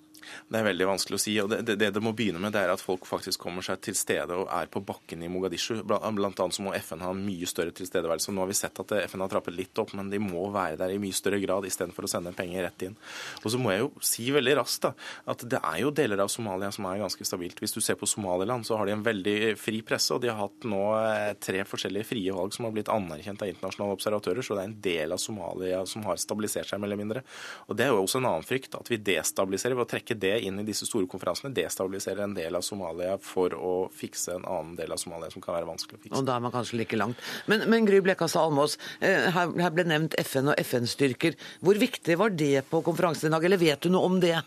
Det er veldig vanskelig å si. og det, det, det må begynne med, det er at folk faktisk kommer seg til stede og er på bakken i Mogadishu. Blant annet så må FN ha en mye større tilstedeværelse. Nå har vi sett at FN har trappet litt opp, men de må være der i mye større grad istedenfor å sende penger rett inn. Og så må jeg jo si veldig raskt da, at det er jo deler av Somalia som er ganske stabilt. Hvis du ser på Somaliland, så har de en veldig fri presse, og de har hatt nå eh, tre forskjellige frie valg som har blitt anerkjent av internasjonale observatører, så det er en del av Somalia som har stabilisert seg, mer eller mindre. Og Det er jo også en annen frykt, at vi destabiliserer ved å trekke det inn i disse store konferansene destabiliserer en del av Somalia for å fikse en annen del av Somalia som kan være vanskelig å fikse. Og da er man kanskje like langt. Men, men Gry Blekastad Almås, eh, her, ble nevnt FN og FN-styrker. Hvor viktig var det på konferansen i dag, eller vet du noe om det?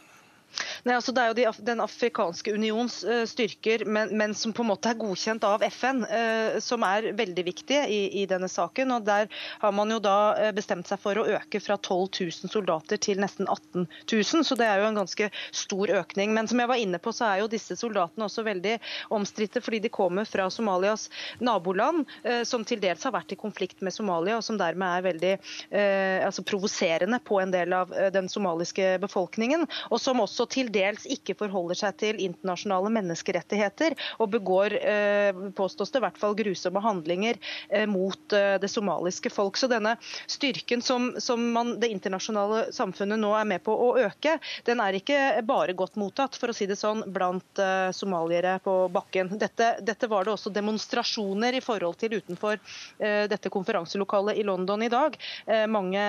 Nei, altså Det er jo de, Den afrikanske unions uh, styrker, men, men, som på en måte er godkjent av FN, uh, som er veldig viktige i, i, denne saken. og Der har man jo da uh, bestemt seg for å øke fra 12 000 soldater til nesten 18 000. Så det er jo en ganske stor økning. Men som jeg var inne på, så er jo disse soldatene også veldig omstridte, fordi de kommer fra Somalias naboland, som til dels har vært i konflikt med Somalia, og som dermed er veldig altså provoserende på en del av den somaliske befolkningen. og som også også til dels ikke forholder seg til internasjonale menneskerettigheter og begår, påstås det, i hvert fall grusomme handlinger mot det somaliske folk. Så denne styrken som, som man, det internasjonale samfunnet nå er med på å øke, den er ikke bare godt mottatt, for å si det sånn, blant somaliere på bakken. Dette, dette var det også demonstrasjoner i forhold til utenfor dette konferanselokalet i London i dag. Mange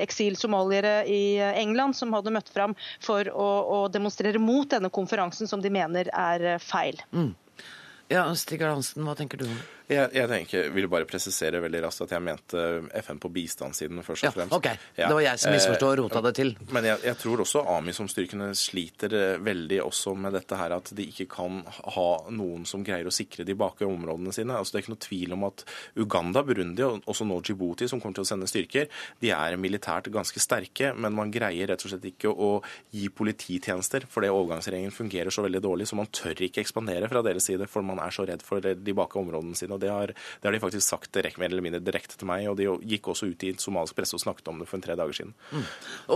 eksilsomaliere i England som hadde møtt fram for å, å demonstrere mot denne konferansen, som de mener er feil. Mm. Ja, Stig Hansen, hva tenker du om det? Jeg, jeg tenker, vil bare presisere veldig raskt at jeg mente FN på bistandssiden først og fremst. Ja, ok. Det var jeg som misforsto og rota det til. Men jeg, jeg tror også AMISOM-styrkene sliter eh, veldig også med dette her at de ikke kan ha noen som greier å sikre de bak områdene sine. Altså Det er ikke noe tvil om at Uganda, Burundi og også nå Djibouti, som kommer til å sende styrker, de er militært ganske sterke, men man greier rett og slett ikke å gi polititjenester fordi overgangsregjeringen fungerer så veldig dårlig, så man tør ikke ekspandere fra deres side, for man er så redd for de bak områdene sine. Det har, det har de faktisk sagt direkte, mer eller mindre direkte til meg. Og de gikk også ut i somalisk presse og snakket om det for en tre dager siden. Mm.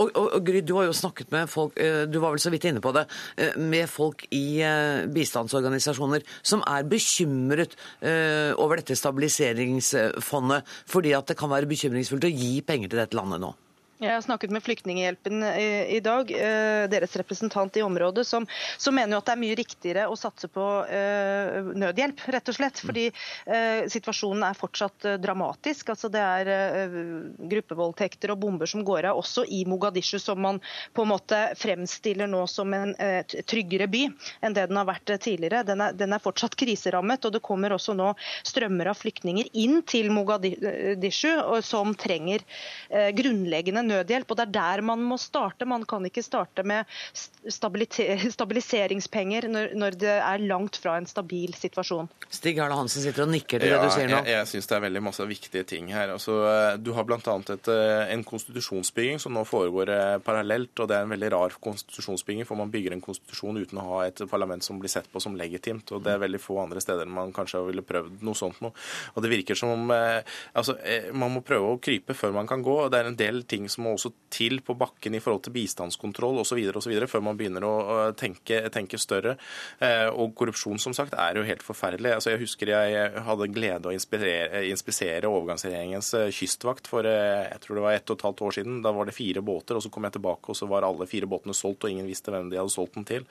Og, og, og Gry, du har jo snakket med folk, eh, du var vel så vidt inne på det, eh, med folk i eh, bistandsorganisasjoner som er bekymret over dette stabiliseringsfondet, fordi at det kan være bekymringsfullt å gi penger til dette landet nå? Jeg har snakket med Flyktninghjelpen i, i dag, eh, deres representant i området, som, som, mener jo at det er mye riktigere å satse på eh, nødhjelp, rett og slett. Fordi eh, situasjonen er fortsatt eh, dramatisk. Altså, det er eh, gruppevoldtekter og bomber som går av, også i Mogadishu, som man på en måte fremstiller nå som en eh, tryggere by enn det den har vært tidligere. Den er, den er, fortsatt kriserammet, og det kommer også nå strømmer av flyktninger inn til Mogadishu som trenger grunnleggende nødhjelp. og Det er der man må starte. Man kan ikke starte med stabiliseringspenger når, når det er langt fra en stabil situasjon. Stig Arne Hansen sitter og nikker til ja, det du sier nå. Jeg, jeg syns det er veldig masse viktige ting her. Altså, eh, du har bl.a. Eh, en konstitusjonsbygging som nå foregår eh, parallelt. og Det er en veldig rar konstitusjonsbygging, for man bygger en konstitusjon uten å ha et parlament som blir sett på som legitimt. og Det er veldig få andre steder man kanskje ville prøvd noe sånt noe. Og Det virker som om altså, man må prøve å krype før man kan gå. og Det er en del ting som må også til på bakken i forhold til bistandskontroll osv. før man begynner å tenke, tenke større. Eh, og korrupsjon som sagt er jo helt forferdelig. Altså, jeg husker jeg hadde glede å inspisere overgangsregjeringens eh, kystvakt for eh, jeg tror det var ett og et halvt år siden. Da var det fire båter, og så kom jeg tilbake, og så var alle fire båtene solgt, og ingen visste hvem de hadde solgt den til.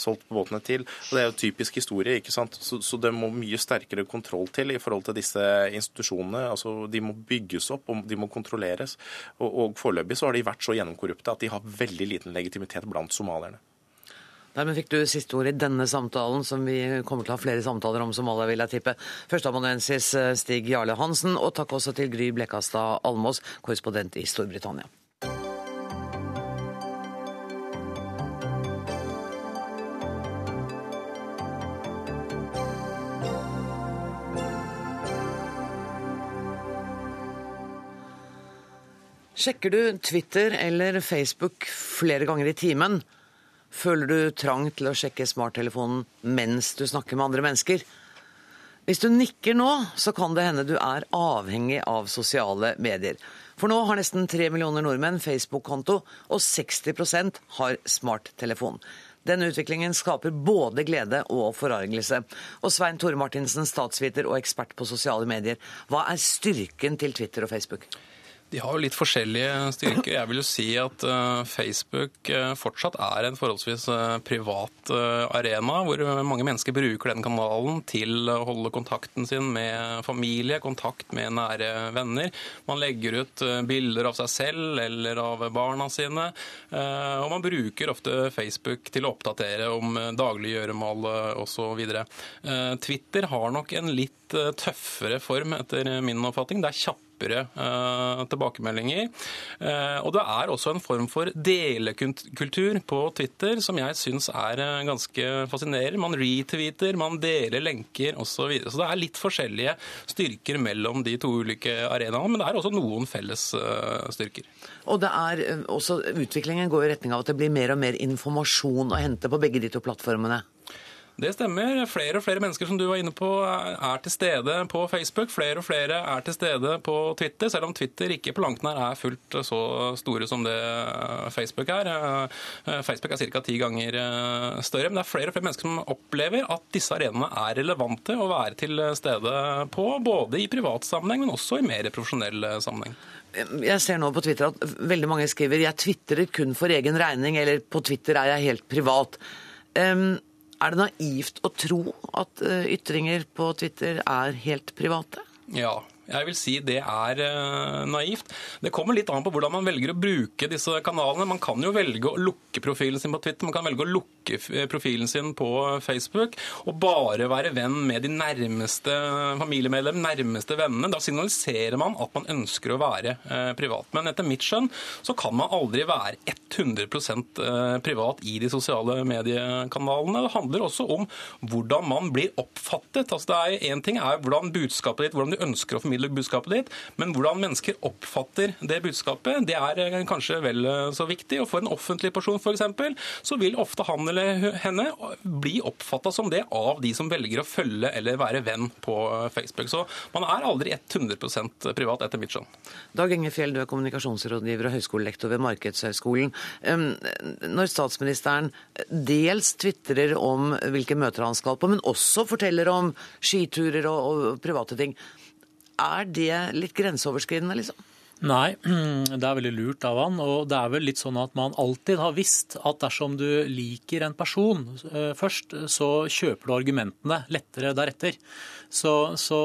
Solgt båtene til. Og Det er jo typisk historie, ikke sant. Så, så det må mye sterkere kontroll til i forhold til disse institusjonene. Altså, De må bygges opp, og de må kontrolleres. Og, og foreløpig så har de vært så gjennomkorrupte at de har veldig liten legitimitet blant somalierne. Dermed fikk du siste ord i denne samtalen, som vi kommer til å ha flere samtaler om Somalia, vil jeg tippe. Førsteamanuensis eh, Stig Jarle Hansen, og takk også til Gry Blekkastad Almås, korrespondent i Storbritannia. Sjekker du Twitter eller Facebook flere ganger i timen? Føler du trang til å sjekke smarttelefonen mens du snakker med andre mennesker? Hvis du nikker nå, så kan det hende du er avhengig av sosiale medier. For nå har nesten tre millioner nordmenn Facebook-konto, og 60% har smarttelefon. Denne utviklingen skaper både glede og forargelse. Og Svein Tore Martinsen, statsviter og ekspert på sosiale medier, hva er styrken til Twitter og Facebook? De har jo litt forskjellige styrker. Jeg vil jo si at eh, Facebook eh, fortsatt er en forholdsvis eh, privat arena, hvor mange mennesker bruker den kanalen til å holde kontakten sin med familie, kontakt med nære venner. Man legger ut bilder av seg selv eller av barna sine. Og man bruker ofte Facebook til å oppdatere om daglig gjøremål osv. Twitter har nok en litt tøffere form, etter min oppfatning. Det er kjapt kjappere uh, tilbakemeldinger. Uh, og det er også en form for delekultur på Twitter som jeg syns er uh, ganske fascinerende. Man retweeter, man deler lenker osv. Så, videre. så det er litt forskjellige styrker mellom de to ulike arenaene, men det er også noen felles styrker. Og det er også, Utviklingen går i retning av at det blir mer og mer informasjon å hente på begge de to plattformene? Det stemmer. Flere og flere mennesker som du var inne på, er til stede på Facebook. Flere og flere er til stede på Twitter, selv om Twitter ikke på langt nær er fullt så store som det Facebook er. Facebook er ca. ti ganger større. Men det er flere og flere mennesker som opplever at disse arenaene er relevante å være til stede på, både i privat sammenheng, men også i mer profesjonell sammenheng. Jeg ser nå på Twitter at veldig mange skriver 'jeg tvitrer kun for egen regning', eller 'på Twitter er jeg helt privat'. Um, er det naivt å tro at eh, ytringer på Twitter er helt private? Ja, jeg vil si det er uh, naivt. Det kommer litt an på hvordan man velger å bruke disse kanalene. Man kan jo velge å lukke profilen sin på Twitter, man kan velge å lukke eh, profilen sin på Facebook og bare være venn med de nærmeste familiemedlem, nærmeste vennene. Da signaliserer man at man ønsker å være uh, privat. Men etter mitt skjønn så kan man aldri være 100% privat i de sosiale mediekanalene. Det handler også om hvordan man blir oppfattet. Altså det er Én ting er hvordan budskapet ditt, hvordan du ønsker å formidle formidle budskapet ditt. Men hvordan mennesker oppfatter det budskapet, det er eh, kanskje vel eh, så viktig. Og for en offentlig person f.eks., så vil ofte han eller henne bli oppfatta som det av de som velger å følge eller være venn på eh, Facebook. Så man er aldri 100% privat, etter mitt skjønn. Dag Enge Fjell, du er kommunikasjonsrådgiver og høyskolelektor ved Markedshøgskolen. Når statsministeren dels tvitrer om hvilke møter han skal på, men også forteller om skiturer og private ting, er det litt grenseoverskridende, liksom? Nei, det er veldig lurt av han. Og det er vel litt sånn at man alltid har visst at dersom du liker en person eh, først, så kjøper du argumentene lettere deretter. Så, så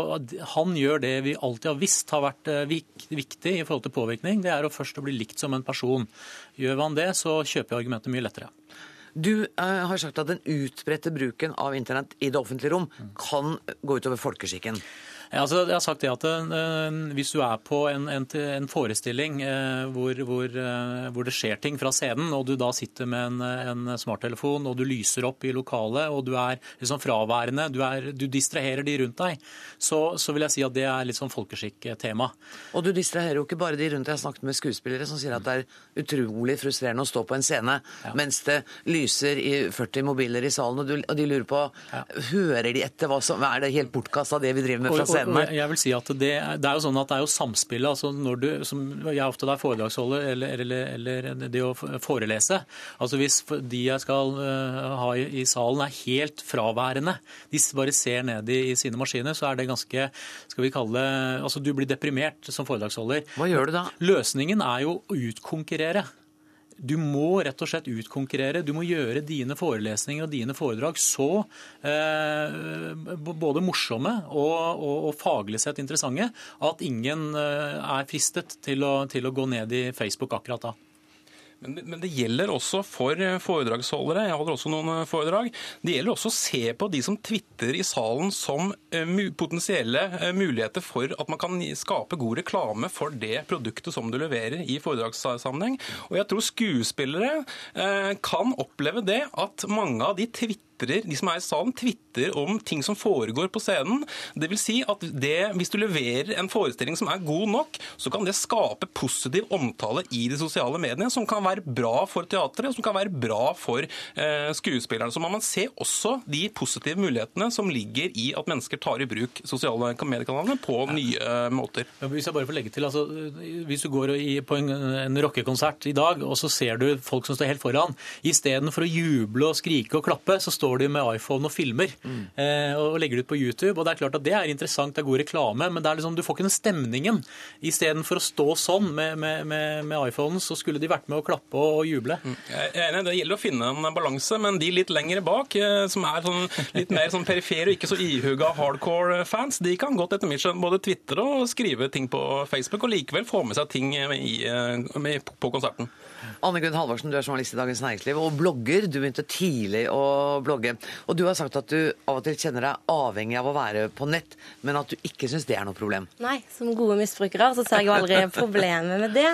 han gjør det vi alltid har visst har vært eh, viktig i forhold til påvirkning. Det er å først å bli likt som en person. Gjør man det, så kjøper jeg argumentet mye lettere. Du uh, har sagt at den utbredte bruken av internett i det offentlige rom kan gå utover folkeskikken. Ja, altså, jeg har sagt det at uh, Hvis du er på en, en, en forestilling uh, hvor, hvor, uh, hvor, det skjer ting fra scenen, og du da sitter med en, en, smarttelefon og du lyser opp i lokalet, og du er liksom fraværende, du, er, du distraherer de rundt deg, så, så, vil jeg si at det er litt sånn folkeskikk-tema. Og du distraherer jo ikke bare de rundt deg. Jeg har snakket med skuespillere som sier at det er utrolig frustrerende å stå på en scene ja. mens det lyser i 40 mobiler i salen, og, du, og de lurer på ja. Hører de etter hva som Er det helt bortkasta det vi driver med fra scenen? Scenen Jeg vil si at det, det, er jo sånn at det er jo samspillet. altså når du, som Jeg ofte er foredragsholder eller, eller, eller, det å forelese. altså Hvis de jeg skal eh, ha i, i salen er helt fraværende, de bare ser ned i, i, sine maskiner, så er det ganske skal vi kalle det, altså Du blir deprimert som foredragsholder. Hva gjør du da? Løsningen er jo å utkonkurrere. Du må rett og slett utkonkurrere. Du må gjøre dine forelesninger og dine foredrag så eh, både morsomme og, og, og, faglig sett interessante at ingen eh, er fristet til å, til å gå ned i Facebook akkurat da. Men, men, det gjelder også for eh, foredragsholdere. Jeg holder også noen eh, foredrag. Det gjelder også å se på de som tvitrer i salen som eh, potensielle muligheter for at man kan skape god reklame for det produktet som du leverer i foredragssammenheng. Og jeg tror skuespillere kan oppleve det at mange av de tvitrer twitterer, de som er i salen, tvitrer om ting som foregår på scenen. Det vil si at det, hvis du leverer en forestilling som er god nok, så kan det skape positiv omtale i de sosiale mediene, som kan være bra for teatret, og som kan være bra for eh, skuespillerne. Så må man se også de positive mulighetene som ligger i at mennesker tar i bruk sosiale mediekanalene på nye eh, måter. Hvis jeg bare får legge til, altså, hvis du går på en, en rockekonsert i dag, og så ser du folk som står helt foran, istedenfor å juble og skrike og klappe, så står står de med iPhone og filmer mm. eh, og legger det ut på YouTube. og Det er klart at det er interessant, det er god reklame, men det er liksom, du får ikke den stemningen. Istedenfor å stå sånn med, med, med, med iPhonen, så skulle de vært med å klappe og, og juble. Mm. Enig, Det gjelder å finne en balanse, men de litt lengre bak, eh, som er sånn, litt mer sånn perifere og ikke så ihuga hardcore-fans, de kan godt etter mitt skjønn både tvitre og skrive ting på Facebook, og likevel få med seg ting med, med, på konserten. Anne Gunn Halvorsen, du er journalist i Dagens Næringsliv og blogger. Du begynte tidlig å blogge. Og du har sagt at du av og til kjenner deg avhengig av å være på nett, men at du ikke syns det er noe problem. Nei, som gode misbrukere så ser jeg jo aldri problemet med det.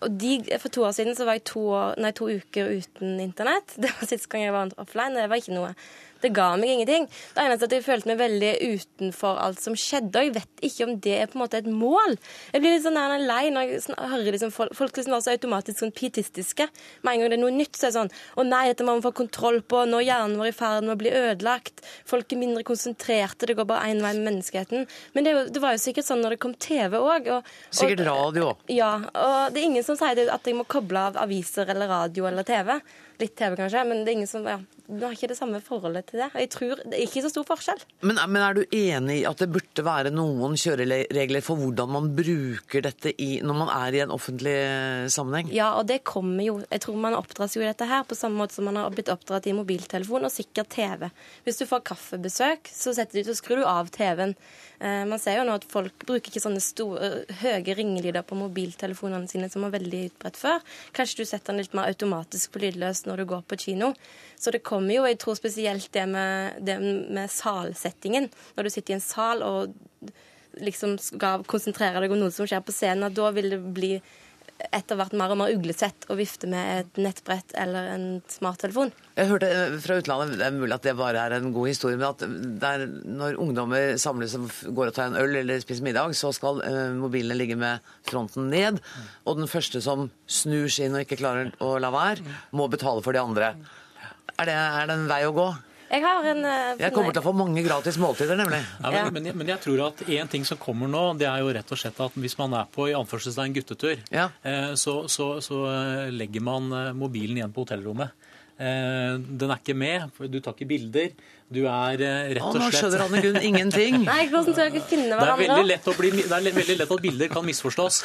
Og de, For to år siden så var jeg to, år, nei, to uker uten internett. Det var sist gang jeg var offline. Det var ikke noe det ga meg ingenting. Det eneste at jeg følte meg veldig utenfor alt som skjedde. Og jeg vet ikke om det er på en måte et mål. Jeg blir litt sånn lei når jeg hører liksom folk, folk liksom var så automatisk sånn pietistiske. Med en gang det er noe nytt, så er det sånn Å nei, dette må vi få kontroll på. Nå er hjernen vår i ferd med å bli ødelagt. Folk er mindre konsentrerte. Det går bare én vei med menneskeheten. Men det, det, var jo sikkert sånn når det kom TV òg. Sikkert radio. Ja. Og det er ingen som sier at jeg må koble av aviser eller radio eller TV. Litt TV, kanskje, men det er ingen som ja, du har ikke det samme forholdet til det. Jeg tror Det er ikke så stor forskjell. Men, men, er du enig i at det burde være noen kjøreregler for hvordan man bruker dette i, når man er i en offentlig sammenheng? Ja, og det kommer jo Jeg tror man oppdras jo i dette her på samme måte som man har blitt oppdratt i mobiltelefon og sikkert TV. Hvis du får kaffebesøk, så setter du, så skrur du av TV-en. Eh, man ser jo nå at folk bruker ikke sånne store, høye ringelyder på mobiltelefonene sine som var veldig utbredt før. Kanskje du setter den litt mer automatisk på lydløs når du går på kino. Så det kommer jo, jeg tror spesielt det med, det med salsettingen. Når du sitter i en sal og liksom skal konsentrere deg om noe som skjer på scenen, da vil det bli etter hvert mer og mer uglesett å vifte med et nettbrett eller en smarttelefon. Jeg hørte eh, fra utlandet, Det er mulig at det bare er en god historie, men at der, når ungdommer samles og går og tar en øl eller spiser middag, så skal uh, mobilene ligge med fronten ned. Og den første som snur sin og ikke klarer å la være, må betale for de andre. Er det, er det en vei å gå? Jeg har en uh, Jeg kommer til å få mange gratis måltider, nemlig. Ja, men, men, men, jeg tror at en ting som kommer nå, det er jo rett og slett at hvis man er på i anførselstegn guttetur, ja. eh, så, så, så, eh, legger man eh, mobilen igjen på hotellrommet. Eh, den er ikke med, du tar ikke bilder. Du er eh, rett og slett Å, Nå skjønner Anne Gunn ingenting. Nei, hvordan skal jeg finne hverandre? Det er veldig lett, bli, det er veldig lett at bilder kan misforstås.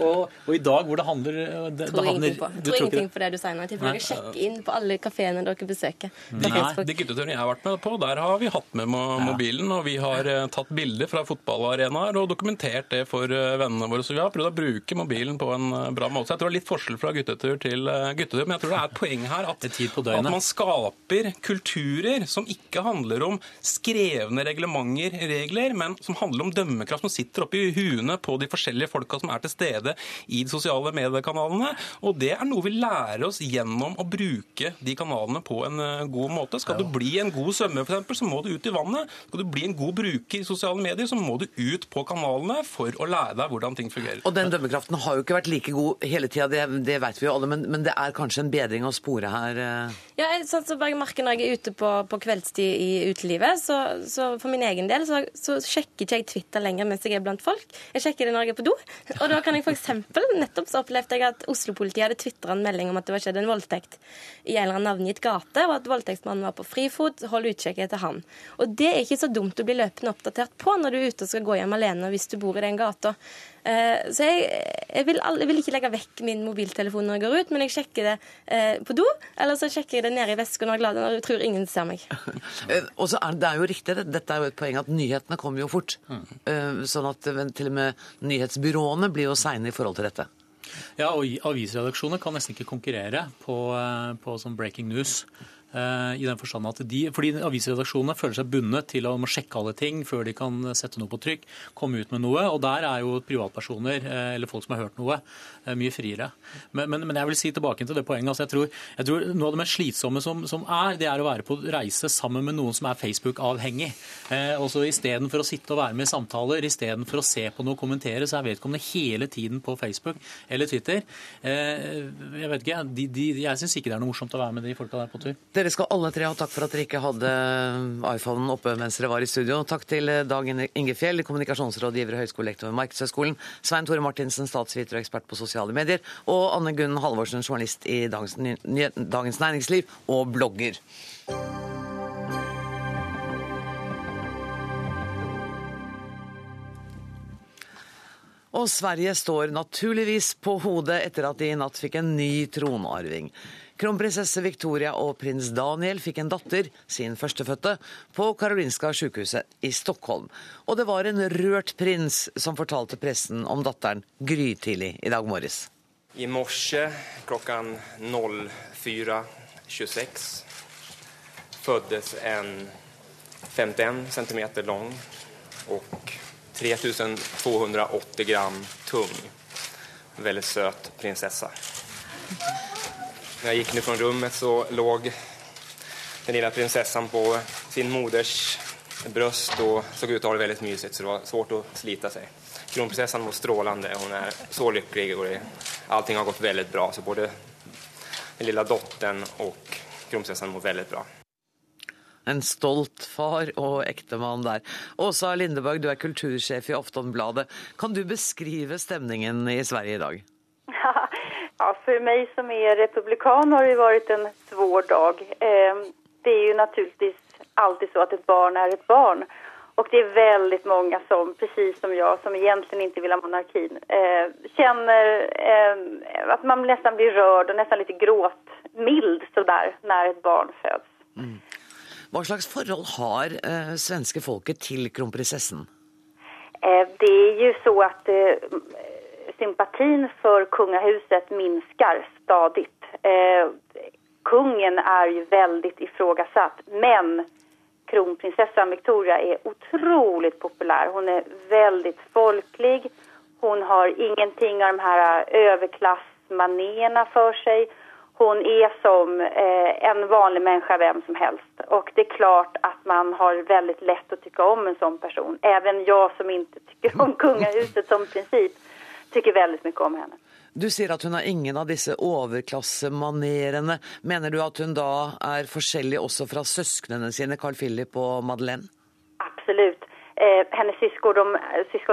Og, og, i dag hvor det handler det, Tror det ingenting på, tror ingenting på det du sier nå. Jeg tipper dere sjekker inn på alle kafeene dere besøker. Nei, det gutteturen jeg har vært med på, der har vi hatt med mobilen. Og vi har eh, tatt bilder fra fotballarenaer og dokumentert det for eh, vennene våre. Så vi har prøvd å bruke mobilen på en bra måte. Så jeg tror det er litt forskjell fra guttetur til guttetur. Men jeg tror det er et poeng her at, at man skaper kulturer som ikke handler om skrevne reglementer, regler, men som handler om dømmekraft som sitter oppi huene på de forskjellige folka som er til stede i de sosiale mediekanalene. Og det er noe vi lærer oss gjennom å bruke de kanalene på en eh, god måte. Skal du bli en god svømmer, f.eks., så må du ut i vannet. Skal du bli en god bruker i sosiale medier, så må du ut på kanalene for å lære deg hvordan ting fungerer. Og den dømmekraften har jo ikke vært like god hele tida, det, det vet vi jo alle, men, men, det er kanskje en bedring å spore her? Eh? Ja, sånn som jeg merker når jeg er ute på, på kveldstid i utelivet. Så, så, for min egen del så, så, sjekker ikke jeg Twitter lenger mens jeg er blant folk. Jeg sjekker det når jeg er på do. Og da kan jeg f.eks. nettopp så opplevde jeg at Oslo-politiet hadde tvitra en melding om at det var skjedd en voldtekt i en eller annen navngitt gate, og at voldtektsmannen var på frifot. Hold utkikk etter han. Og det er ikke så dumt å bli løpende oppdatert på når du er ute og skal gå hjem alene hvis du bor i den gata. Eh, så jeg, jeg, vil, jeg, vil, ikke legge vekk min mobiltelefon når jeg går ut, men jeg sjekker det eh, på do, eller så sjekker jeg det nede i vesken når jeg, glad, når jeg tror ingen ser meg. Eh, og så er Det er jo riktig, dette er jo et poeng at nyhetene kommer jo fort. Mm. Sånn at til og med nyhetsbyråene blir jo seine i forhold til dette. Ja, og avisredaksjoner kan nesten ikke konkurrere på, på sånn breaking news. Eh, i den forstand at de, fordi Avisredaksjonene føler seg bundet til å sjekke alle ting før de kan sette noe på trykk, komme ut med noe. og Der er jo privatpersoner eh, eller folk som har hørt noe, eh, mye friere. Men, men, men jeg vil si tilbake til det poenget. altså jeg tror, jeg tror Noe av det mest slitsomme som, som, er, det er å være på reise sammen med noen som er Facebook-avhengig. Eh, også Istedenfor å sitte og være med i samtaler, istedenfor å se på noe og kommentere, så er vedkommende hele tiden på Facebook eller Twitter. Eh, jeg vet ikke, de, de, jeg syns ikke det er noe morsomt å være med de folka der på tur. Dere skal alle tre ha takk for at dere ikke hadde iPhonen oppe mens dere var i studio. Takk til Dag Inge Fjell, kommunikasjonsrådgiver og høyskolelektor ved Markedshøgskolen, Svein Tore Martinsen, statsviter og ekspert på sosiale medier, og Anne Gunn Halvorsen, journalist i Dagens, Dagens Næringsliv og blogger. Og Sverige står naturligvis på hodet etter at de i natt fikk en ny tronarving. Kronprinsesse Victoria og prins Daniel fikk en datter, sin førstefødte, på Karolinska sykehuset i Stockholm. Og det var en rørt prins som fortalte pressen om datteren grytidlig i dag morges. I morse klokka 04.26 fødtes en 51 cm lang og 3280 gram tung veldig søt prinsessa. När jag gick nu från rummet så låg den lilla prinsessan på sin moders bröst och såg ut att ha det väldigt mysigt så det var svårt att slita sig. Kronprinsessan mår strålande, hon är så lycklig och allting har gått väldigt bra. Så både den lilla dottern och kronprinsessan mår väldigt bra. En stolt far og ektemann der. Åsa Lindeberg, du er kultursjef i Aftonbladet. Kan du beskrive stemningen i Sverige i dag? För mig som är republikan har det varit en svår dag. Eh, Det är ju naturligtvis alltid så att ett barn är ett barn. Och det är väldigt många som, precis som jag, som egentligen inte vill ha monarkin, eh, känner eh, att man nästan blir rörd och nästan lite gråtmild sådär när ett barn föds. Mm. Hva slags forhold har eh, svenske folket til kronprinsessen? Eh, det är ju så att eh, sympatin för kungahuset minskar stadigt. Eh, kungen är ju väldigt ifrågasatt, men kronprinsessan Victoria är otroligt populär. Hon är väldigt folklig. Hon har ingenting av de här överklassmanerna för sig. Hon är som eh, en vanlig människa, vem som helst. Och det är klart att man har väldigt lätt att tycka om en sån person. Även jag som inte tycker om kungahuset som princip tycker veldig mye om henne. Du sier at hun har ingen av disse overklassemanerene. Mener du at hun da er forskjellig også fra søsknene sine, Carl Philip og Madeleine? Absolutt. Eh, hennes søsken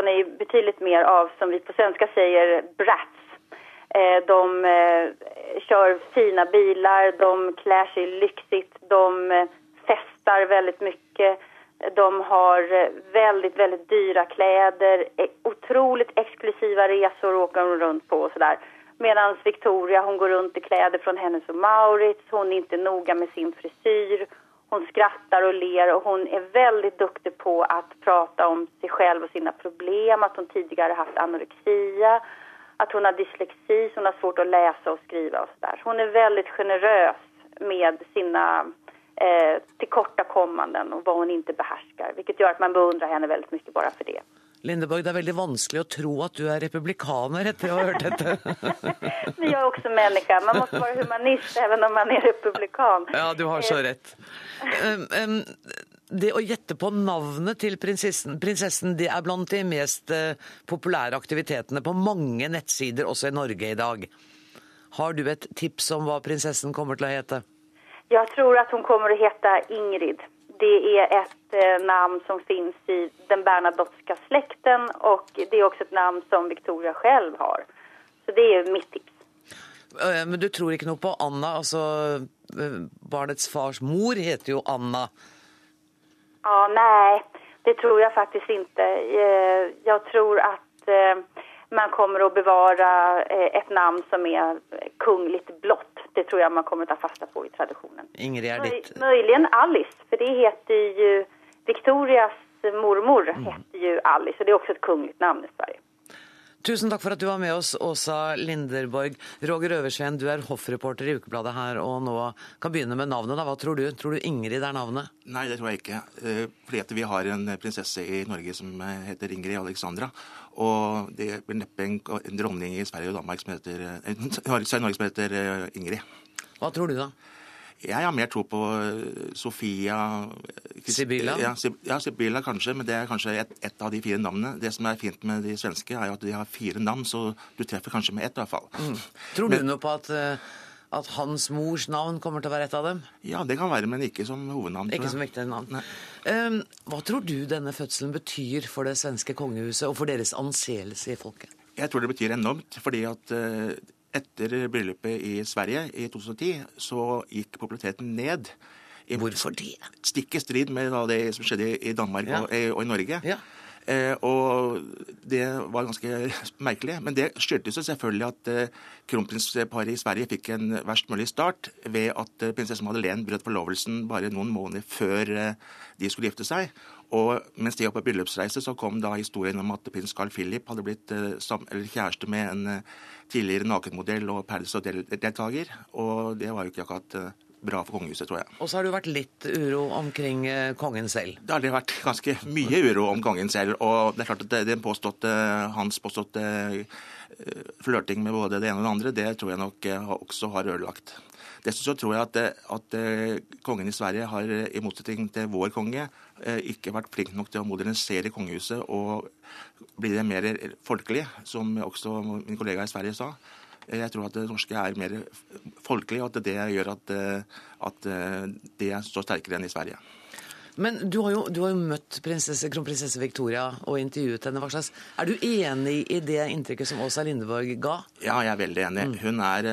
de, betydelig är ju mer av, som vi på svenska sier, brats. Eh, de eh, kjører fine biler, de kler seg lyksig, de eh, veldig mye. mycket. De har eh, väldigt, väldigt dyra kläder, eh, otroligt exklusiva resor åker hon runt på och sådär. Medan Victoria, hon går runt i kläder från Hennes och Maurits, hon är inte noga med sin frisyr, hon skrattar och ler och hon är väldigt duktig på att prata om sig själv och sina problem, att hon tidigare haft anorexia, att hon har dyslexi, så hon har svårt att läsa och skriva och sådär. Hon är väldigt generös med sina eh, tillkortakommanden og hva hun ikke behersker. Hvilket gjør at man beundrer henne veldig mye bare for det. Lindeborg, det er veldig vanskelig å tro at du er republikaner etter å ha hørt dette. Men er är også människa, man må være humanist even om man er republikan. Ja, du har så rett. Um, um, det å gjette på navnet til prinsessen, prinsessen det er blant de mest uh, populære aktivitetene på mange nettsider, også i Norge i dag. Har du et tips om hva prinsessen kommer til å hete? Jag tror att hon kommer att heta Ingrid. Det är ett eh, namn som finns i den Bernadotteska släkten och det är också ett namn som Victoria själv har. Så det är mitt tips. Uh, Men du tror ikke noe på Anna? Altså, barnets fars mor heter jo Anna. Ja, nei, det tror jeg faktisk ikke. Jeg tror at eh, man kommer å bevare et navn namn som er kongelig blått. Det tror jeg man kommer å ta fasta på i tradisjonen. Ingrid er ditt. Muligens Alice, for det heter jo Victorias mormor heter jo Alice og det er også et kongelig navn i Sverige. Tusen takk for at du var med oss, Åsa Linderborg. Roger Øversveen, du er hoffreporter i Ukebladet her og nå kan begynne med navnet. da. Hva tror du? Tror du Ingrid er navnet? Nei, det tror jeg ikke. Eh, Fordi vi har en prinsesse i Norge som eh, heter Ingrid Alexandra. Og det blir neppe en, dronning i Sverige og Danmark som heter, eh, Norge som heter eh, Ingrid. Hva tror du da? Jeg har mer tro på eh, Sofia eh, Chris- Ja, Sib- ja, Sibylla kanskje, men det er kanskje et, et av de fire navnene. Det som er fint med de svenske, er jo at de har fire navn, så du treffer kanskje med ett i hvert fall. Mm. Tror du noe på at, eh, at hans mors navn kommer til å være et av dem? Ja, det kan være, men ikke som hovednavn. Ikke som viktig navn. Um, hva tror du denne fødselen betyr for det svenske kongehuset og for deres anseelse i folket? Jeg tror det betyr enormt, fordi at eh, etter bryllupet i Sverige i 2010, så gikk populariteten ned. Hvorfor det? Stikk i strid med det som skjedde i Danmark Ja. og, og i Norge. Eh, og det var ganske merkelig. Men det skyldtes jo selvfølgelig at eh, kronprinsparet i Sverige fikk en verst mulig start ved at eh, prinsesse Madeleine brøt forlovelsen bare noen måneder før eh, de skulle gifte seg. Og mens de var på bryllupsreise, så kom da historien om at prins Carl Philip hadde blitt eh, kjæreste med en eh, tidligere nakenmodell og Paradise Hotel-deltaker. Og det var jo ikke akkurat eh, bra for kongehuset, tror jeg. Og så har det jo vært litt uro omkring kongen selv. Det har det vært ganske mye uro om kongen selv. Og det er klart at den påståtte, hans påståtte flørting med både det ene og det andre, det tror jeg nok også har ødelagt. Dessuten tror jeg at, at, kongen i Sverige har, i motsetning til vår konge, ikke vært flink nok til å modernisere kongehuset og bli det mer folkelig, som også min kollega i Sverige sa. Jeg tror at det norske er mer folkelig, og at det gjør at, at det står sterkere enn i Sverige. Men du har jo, du har jo møtt prinsesse, kronprinsesse Victoria og intervjuet henne. Hva slags, er du enig i det inntrykket som Åsa Lindeborg ga? Ja, jeg er veldig enig. Mm. Hun er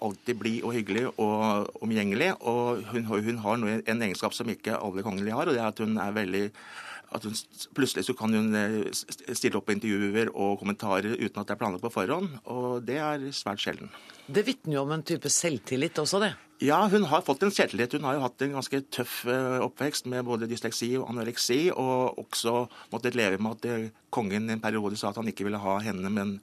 alltid blid og hyggelig og omgjengelig. Og hun, hun har en egenskap som ikke alle kongelige har, og det er at hun er veldig at hun, plutselig så kan hun eh, stille opp på intervjuer og kommentarer uten at det er planlagt på forhånd. Og det er svært sjelden. Det vitner jo om en type selvtillit også, det? Ja, hun har fått en selvtillit. Hun har jo hatt en ganske tøff eh, oppvekst med både dysleksi og anoreksi, og også måttet leve med at eh, kongen en periode sa at han ikke ville ha henne, men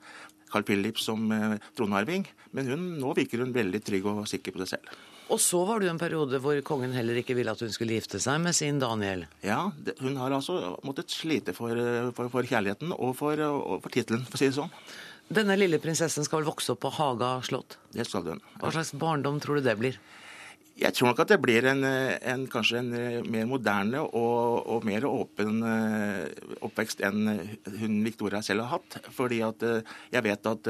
Carl Philip som tronarving. Men hun, nå virker hun veldig trygg og sikker på det selv. Og så var det jo en periode hvor kongen heller ikke ville at hun skulle gifte seg med sin Daniel. Ja, det, hun har altså måttet slite for, for, for kjærligheten og for, for tittelen, for å si det sånn. Denne lille prinsessen skal vel vokse opp på Haga slott? Det skal hun. Hva slags barndom tror du det blir? Jeg tror nok at det blir en, en kanskje en eh, mer moderne og, og, mer åpen eh, oppvekst enn hun Victoria selv har hatt. Fordi at eh, jeg vet at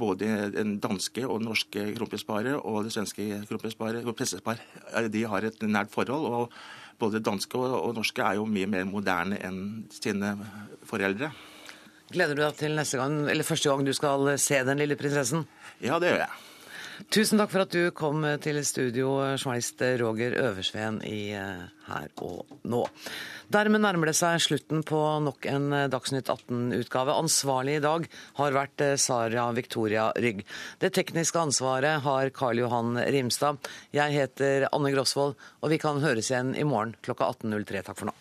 både den danske og den norske kronprinsparet og det svenske kronprinsparet de har et nært forhold. og både danske og, og norske er jo mye mer moderne enn sine foreldre. Gleder du deg til neste gang, eller første gang du skal se den lille prinsessen? Ja, det gjør jeg. Tusen takk for at du kom til studio, journalist Roger Øversveen i eh, Her og nå. Dermed nærmer det seg slutten på nok en Dagsnytt 18-utgave. Ansvarlig i dag har vært eh, Sara Victoria Rygg. Det tekniske ansvaret har Karl Johan Rimstad. Jeg heter Anne Grosvold, og vi kan høres igjen i morgen klokka 18.03. Takk for nå.